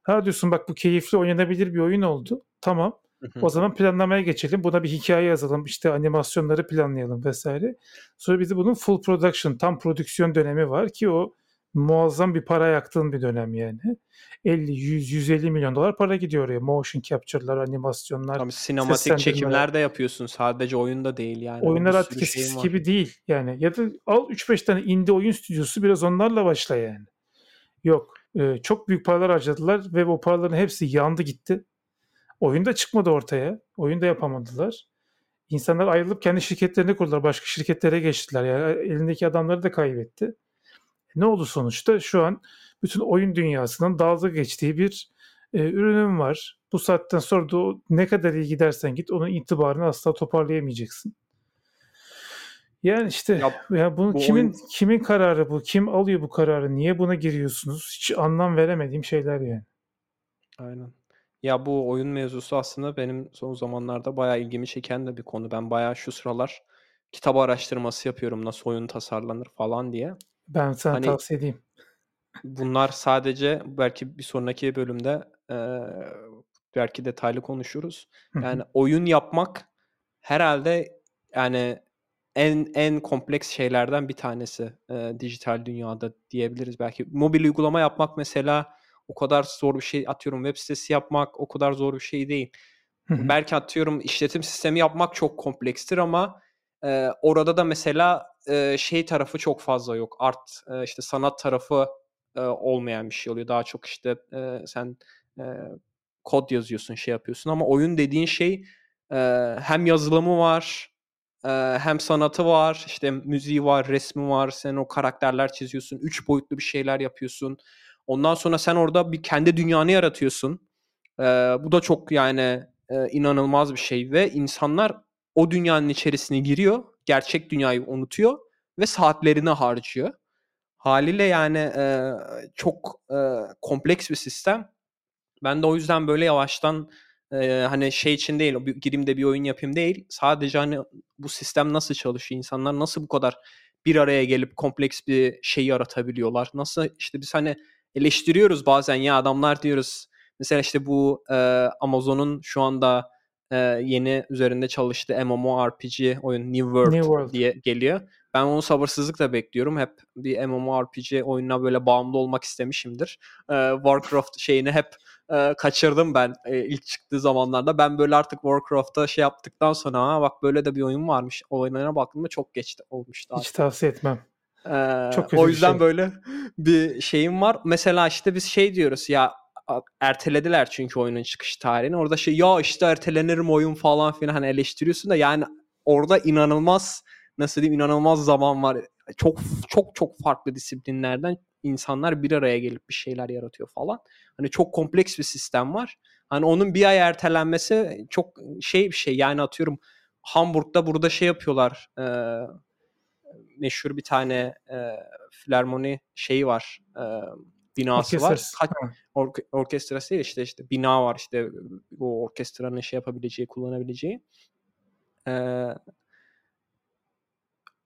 Ha diyorsun bak bu keyifli oynanabilir bir oyun oldu. Tamam. Hı hı. O zaman planlamaya geçelim. Buna bir hikaye yazalım. İşte animasyonları planlayalım vesaire. Sonra de bunun full production, tam prodüksiyon dönemi var ki o muazzam bir para yaktığın bir dönem yani. 50, 100, 150 milyon dolar para gidiyor oraya. Motion capture'lar, animasyonlar. Tabii sinematik çekimler de yapıyorsun. Sadece oyunda değil yani. O Oyunlar bir artık eskisi gibi değil. Yani ya da al 3-5 tane indie oyun stüdyosu biraz onlarla başla yani. Yok. Ee, çok büyük paralar harcadılar ve bu paraların hepsi yandı gitti. Oyun da çıkmadı ortaya. Oyun da yapamadılar. İnsanlar ayrılıp kendi şirketlerini kurdular. Başka şirketlere geçtiler. Yani elindeki adamları da kaybetti. Ne oldu sonuçta? Şu an bütün oyun dünyasının dalga geçtiği bir e, ürünüm var. Bu saatten sonra da o ne kadar iyi gidersen git onun itibarını asla toparlayamayacaksın. Yani işte Ya ya bunu bu kimin oyun- kimin kararı bu? Kim alıyor bu kararı? Niye buna giriyorsunuz? Hiç anlam veremediğim şeyler yani. Aynen. Ya bu oyun mevzusu aslında benim son zamanlarda bayağı ilgimi çeken de bir konu. Ben bayağı şu sıralar kitap araştırması yapıyorum nasıl oyun tasarlanır falan diye. Ben sana Hani tavsiye edeyim. bunlar sadece belki bir sonraki bölümde eee, belki detaylı konuşuruz. Yani oyun yapmak herhalde yani en en kompleks şeylerden bir tanesi eee, dijital dünyada diyebiliriz belki. Mobil uygulama yapmak mesela o kadar zor bir şey atıyorum web sitesi yapmak o kadar zor bir şey değil. Belki atıyorum işletim sistemi yapmak çok komplekstir ama e, orada da mesela e, şey tarafı çok fazla yok. Art e, işte sanat tarafı e, olmayan bir şey oluyor. Daha çok işte e, sen e, kod yazıyorsun, şey yapıyorsun ama oyun dediğin şey e, hem yazılımı var, e, hem sanatı var, işte müziği var, resmi var. Sen o karakterler çiziyorsun, üç boyutlu bir şeyler yapıyorsun. Ondan sonra sen orada bir kendi dünyanı yaratıyorsun. Ee, bu da çok yani e, inanılmaz bir şey ve insanlar o dünyanın içerisine giriyor, gerçek dünyayı unutuyor ve saatlerini harcıyor. Haliyle yani e, çok e, kompleks bir sistem. Ben de o yüzden böyle yavaştan e, hani şey için değil, gireyim de bir oyun yapayım değil. Sadece hani bu sistem nasıl çalışıyor, insanlar nasıl bu kadar bir araya gelip kompleks bir şey yaratabiliyorlar. Nasıl işte biz hani eleştiriyoruz bazen ya adamlar diyoruz. Mesela işte bu e, Amazon'un şu anda e, yeni üzerinde çalıştığı MMORPG oyun New World, New World. diye geliyor. Ben onu sabırsızlıkla bekliyorum. Hep bir MMORPG oyununa böyle bağımlı olmak istemişimdir. E, Warcraft şeyini hep e, kaçırdım ben e, ilk çıktığı zamanlarda. Ben böyle artık Warcraft'ta şey yaptıktan sonra ha bak böyle de bir oyun varmış. O oyunlara baktığımda çok geç olmuştu Hiç tavsiye etmem. Ee, Çok o yüzden şey. böyle bir şeyim var. Mesela işte biz şey diyoruz ya ertelediler çünkü oyunun çıkış tarihini. Orada şey ya işte ertelenir mi oyun falan filan hani eleştiriyorsun da yani orada inanılmaz nasıl diyeyim inanılmaz zaman var. Çok çok çok farklı disiplinlerden insanlar bir araya gelip bir şeyler yaratıyor falan. Hani çok kompleks bir sistem var. Hani onun bir ay ertelenmesi çok şey bir şey. Yani atıyorum Hamburg'da burada şey yapıyorlar. E, meşhur bir tane e, filarmoni şeyi var. E, binası var. Kaç, ork orkestrası değil işte işte bina var işte o orkestranın şey yapabileceği, kullanabileceği. Ee,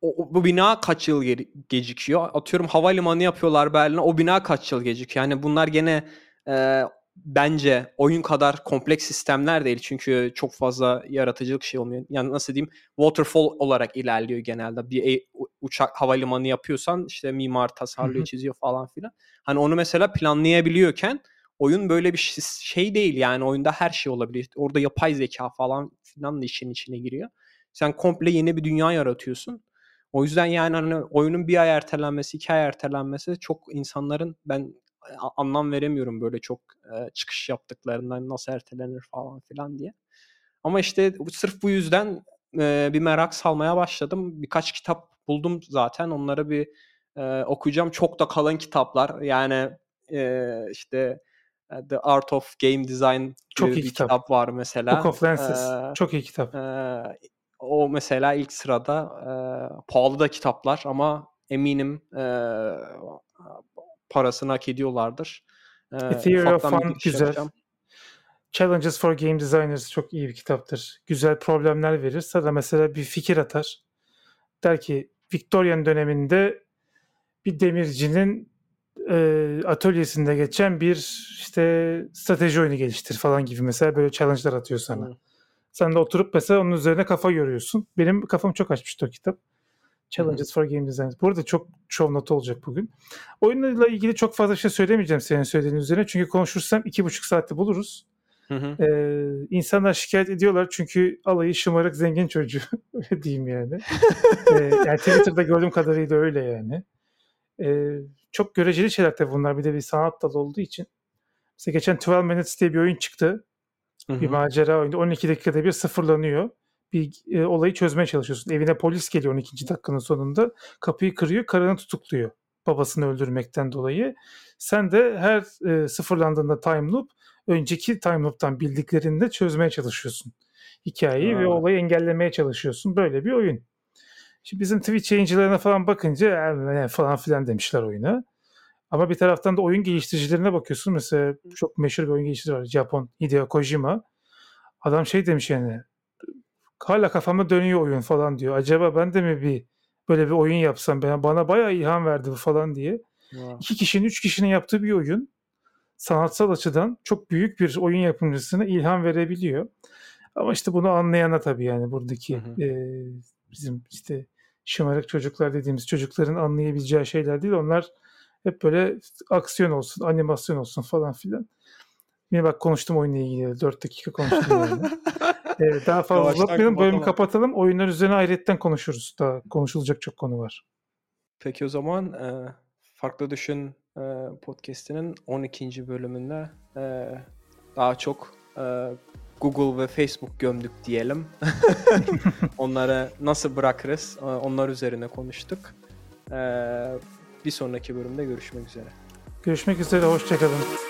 o, bu bina kaç yıl geri, gecikiyor? Atıyorum havalimanı yapıyorlar Berlin'e. O bina kaç yıl gecikiyor? Yani bunlar gene e, bence oyun kadar kompleks sistemler değil. Çünkü çok fazla yaratıcılık şey olmuyor. Yani nasıl diyeyim waterfall olarak ilerliyor genelde. Bir e, uçak havalimanı yapıyorsan işte mimar tasarlıyor, çiziyor falan filan. Hani onu mesela planlayabiliyorken oyun böyle bir şey değil yani oyunda her şey olabilir. Orada yapay zeka falan filan da işin içine giriyor. Sen komple yeni bir dünya yaratıyorsun. O yüzden yani hani oyunun bir ay ertelenmesi, iki ay ertelenmesi çok insanların ben anlam veremiyorum böyle çok e, çıkış yaptıklarından nasıl ertelenir falan filan diye. Ama işte sırf bu yüzden e, bir merak salmaya başladım. Birkaç kitap buldum zaten. Onları bir e, okuyacağım. Çok da kalın kitaplar. Yani e, işte The Art of Game Design çok iyi bir kitap. kitap var mesela. Book of Lenses. Ee, çok iyi kitap. E, o mesela ilk sırada e, pahalı da kitaplar ama eminim e, parasını hak ediyorlardır. E, Theory of Fun güzel. Yapacağım. Challenges for Game Designers çok iyi bir kitaptır. Güzel problemler verir. Sana mesela bir fikir atar. Der ki Victorian döneminde bir demircinin e, atölyesinde geçen bir işte strateji oyunu geliştir falan gibi mesela böyle challenge'lar atıyor sana. Hmm. Sen de oturup mesela onun üzerine kafa yoruyorsun. Benim kafam çok açmıştı o kitap. Challenges for Game Designers. Bu arada çok show notu olacak bugün. Oyunla ilgili çok fazla şey söylemeyeceğim senin söylediğin üzerine. Çünkü konuşursam iki buçuk saatte buluruz. Hı hı. Ee, insanlar şikayet ediyorlar çünkü alayı şımarık zengin çocuğu. *laughs* öyle diyeyim yani. ee, yani Twitter'da gördüğüm kadarıyla öyle yani. Ee, çok göreceli şeyler tabii bunlar. Bir de bir sanat dalı olduğu için. Mesela geçen 12 Minutes diye bir oyun çıktı. Bir macera oyunu. 12 dakikada bir sıfırlanıyor. Bir e, olayı çözmeye çalışıyorsun. Evine polis geliyor 12. dakikanın sonunda. Kapıyı kırıyor, karını tutukluyor. Babasını öldürmekten dolayı. Sen de her e, sıfırlandığında time loop önceki time loop'tan bildiklerinde çözmeye çalışıyorsun hikayeyi ha. ve olayı engellemeye çalışıyorsun. Böyle bir oyun. Şimdi bizim Twitch yayıncılarına falan bakınca e, falan filan demişler oyuna. Ama bir taraftan da oyun geliştiricilerine bakıyorsun. Mesela çok meşhur bir oyun geliştirici var. Japon Hideo Kojima. Adam şey demiş yani hala kafama dönüyor oyun falan diyor. Acaba ben de mi bir böyle bir oyun yapsam ben bana bayağı ilham verdi bu falan diye. Wow. İki kişinin, üç kişinin yaptığı bir oyun sanatsal açıdan çok büyük bir oyun yapımcısına ilham verebiliyor. Ama işte bunu anlayana tabii yani buradaki hı hı. E, bizim işte şımarık çocuklar dediğimiz çocukların anlayabileceği şeyler değil. Onlar hep böyle aksiyon olsun, animasyon olsun falan filan. Yine bak konuştum oyunla ilgili. 4 dakika konuştum yani. *laughs* ee, daha fazla uzatmayalım. Bölümü kapatalım. Oyunlar üzerine ayrıyetten konuşuruz. Daha konuşulacak çok konu var. Peki o zaman e, Farklı Düşün e, podcast'inin 12. bölümünde e, daha çok e, Google ve Facebook gömdük diyelim. *laughs* Onları nasıl bırakırız? E, onlar üzerine konuştuk. E, bir sonraki bölümde görüşmek üzere. Görüşmek üzere, hoşçakalın.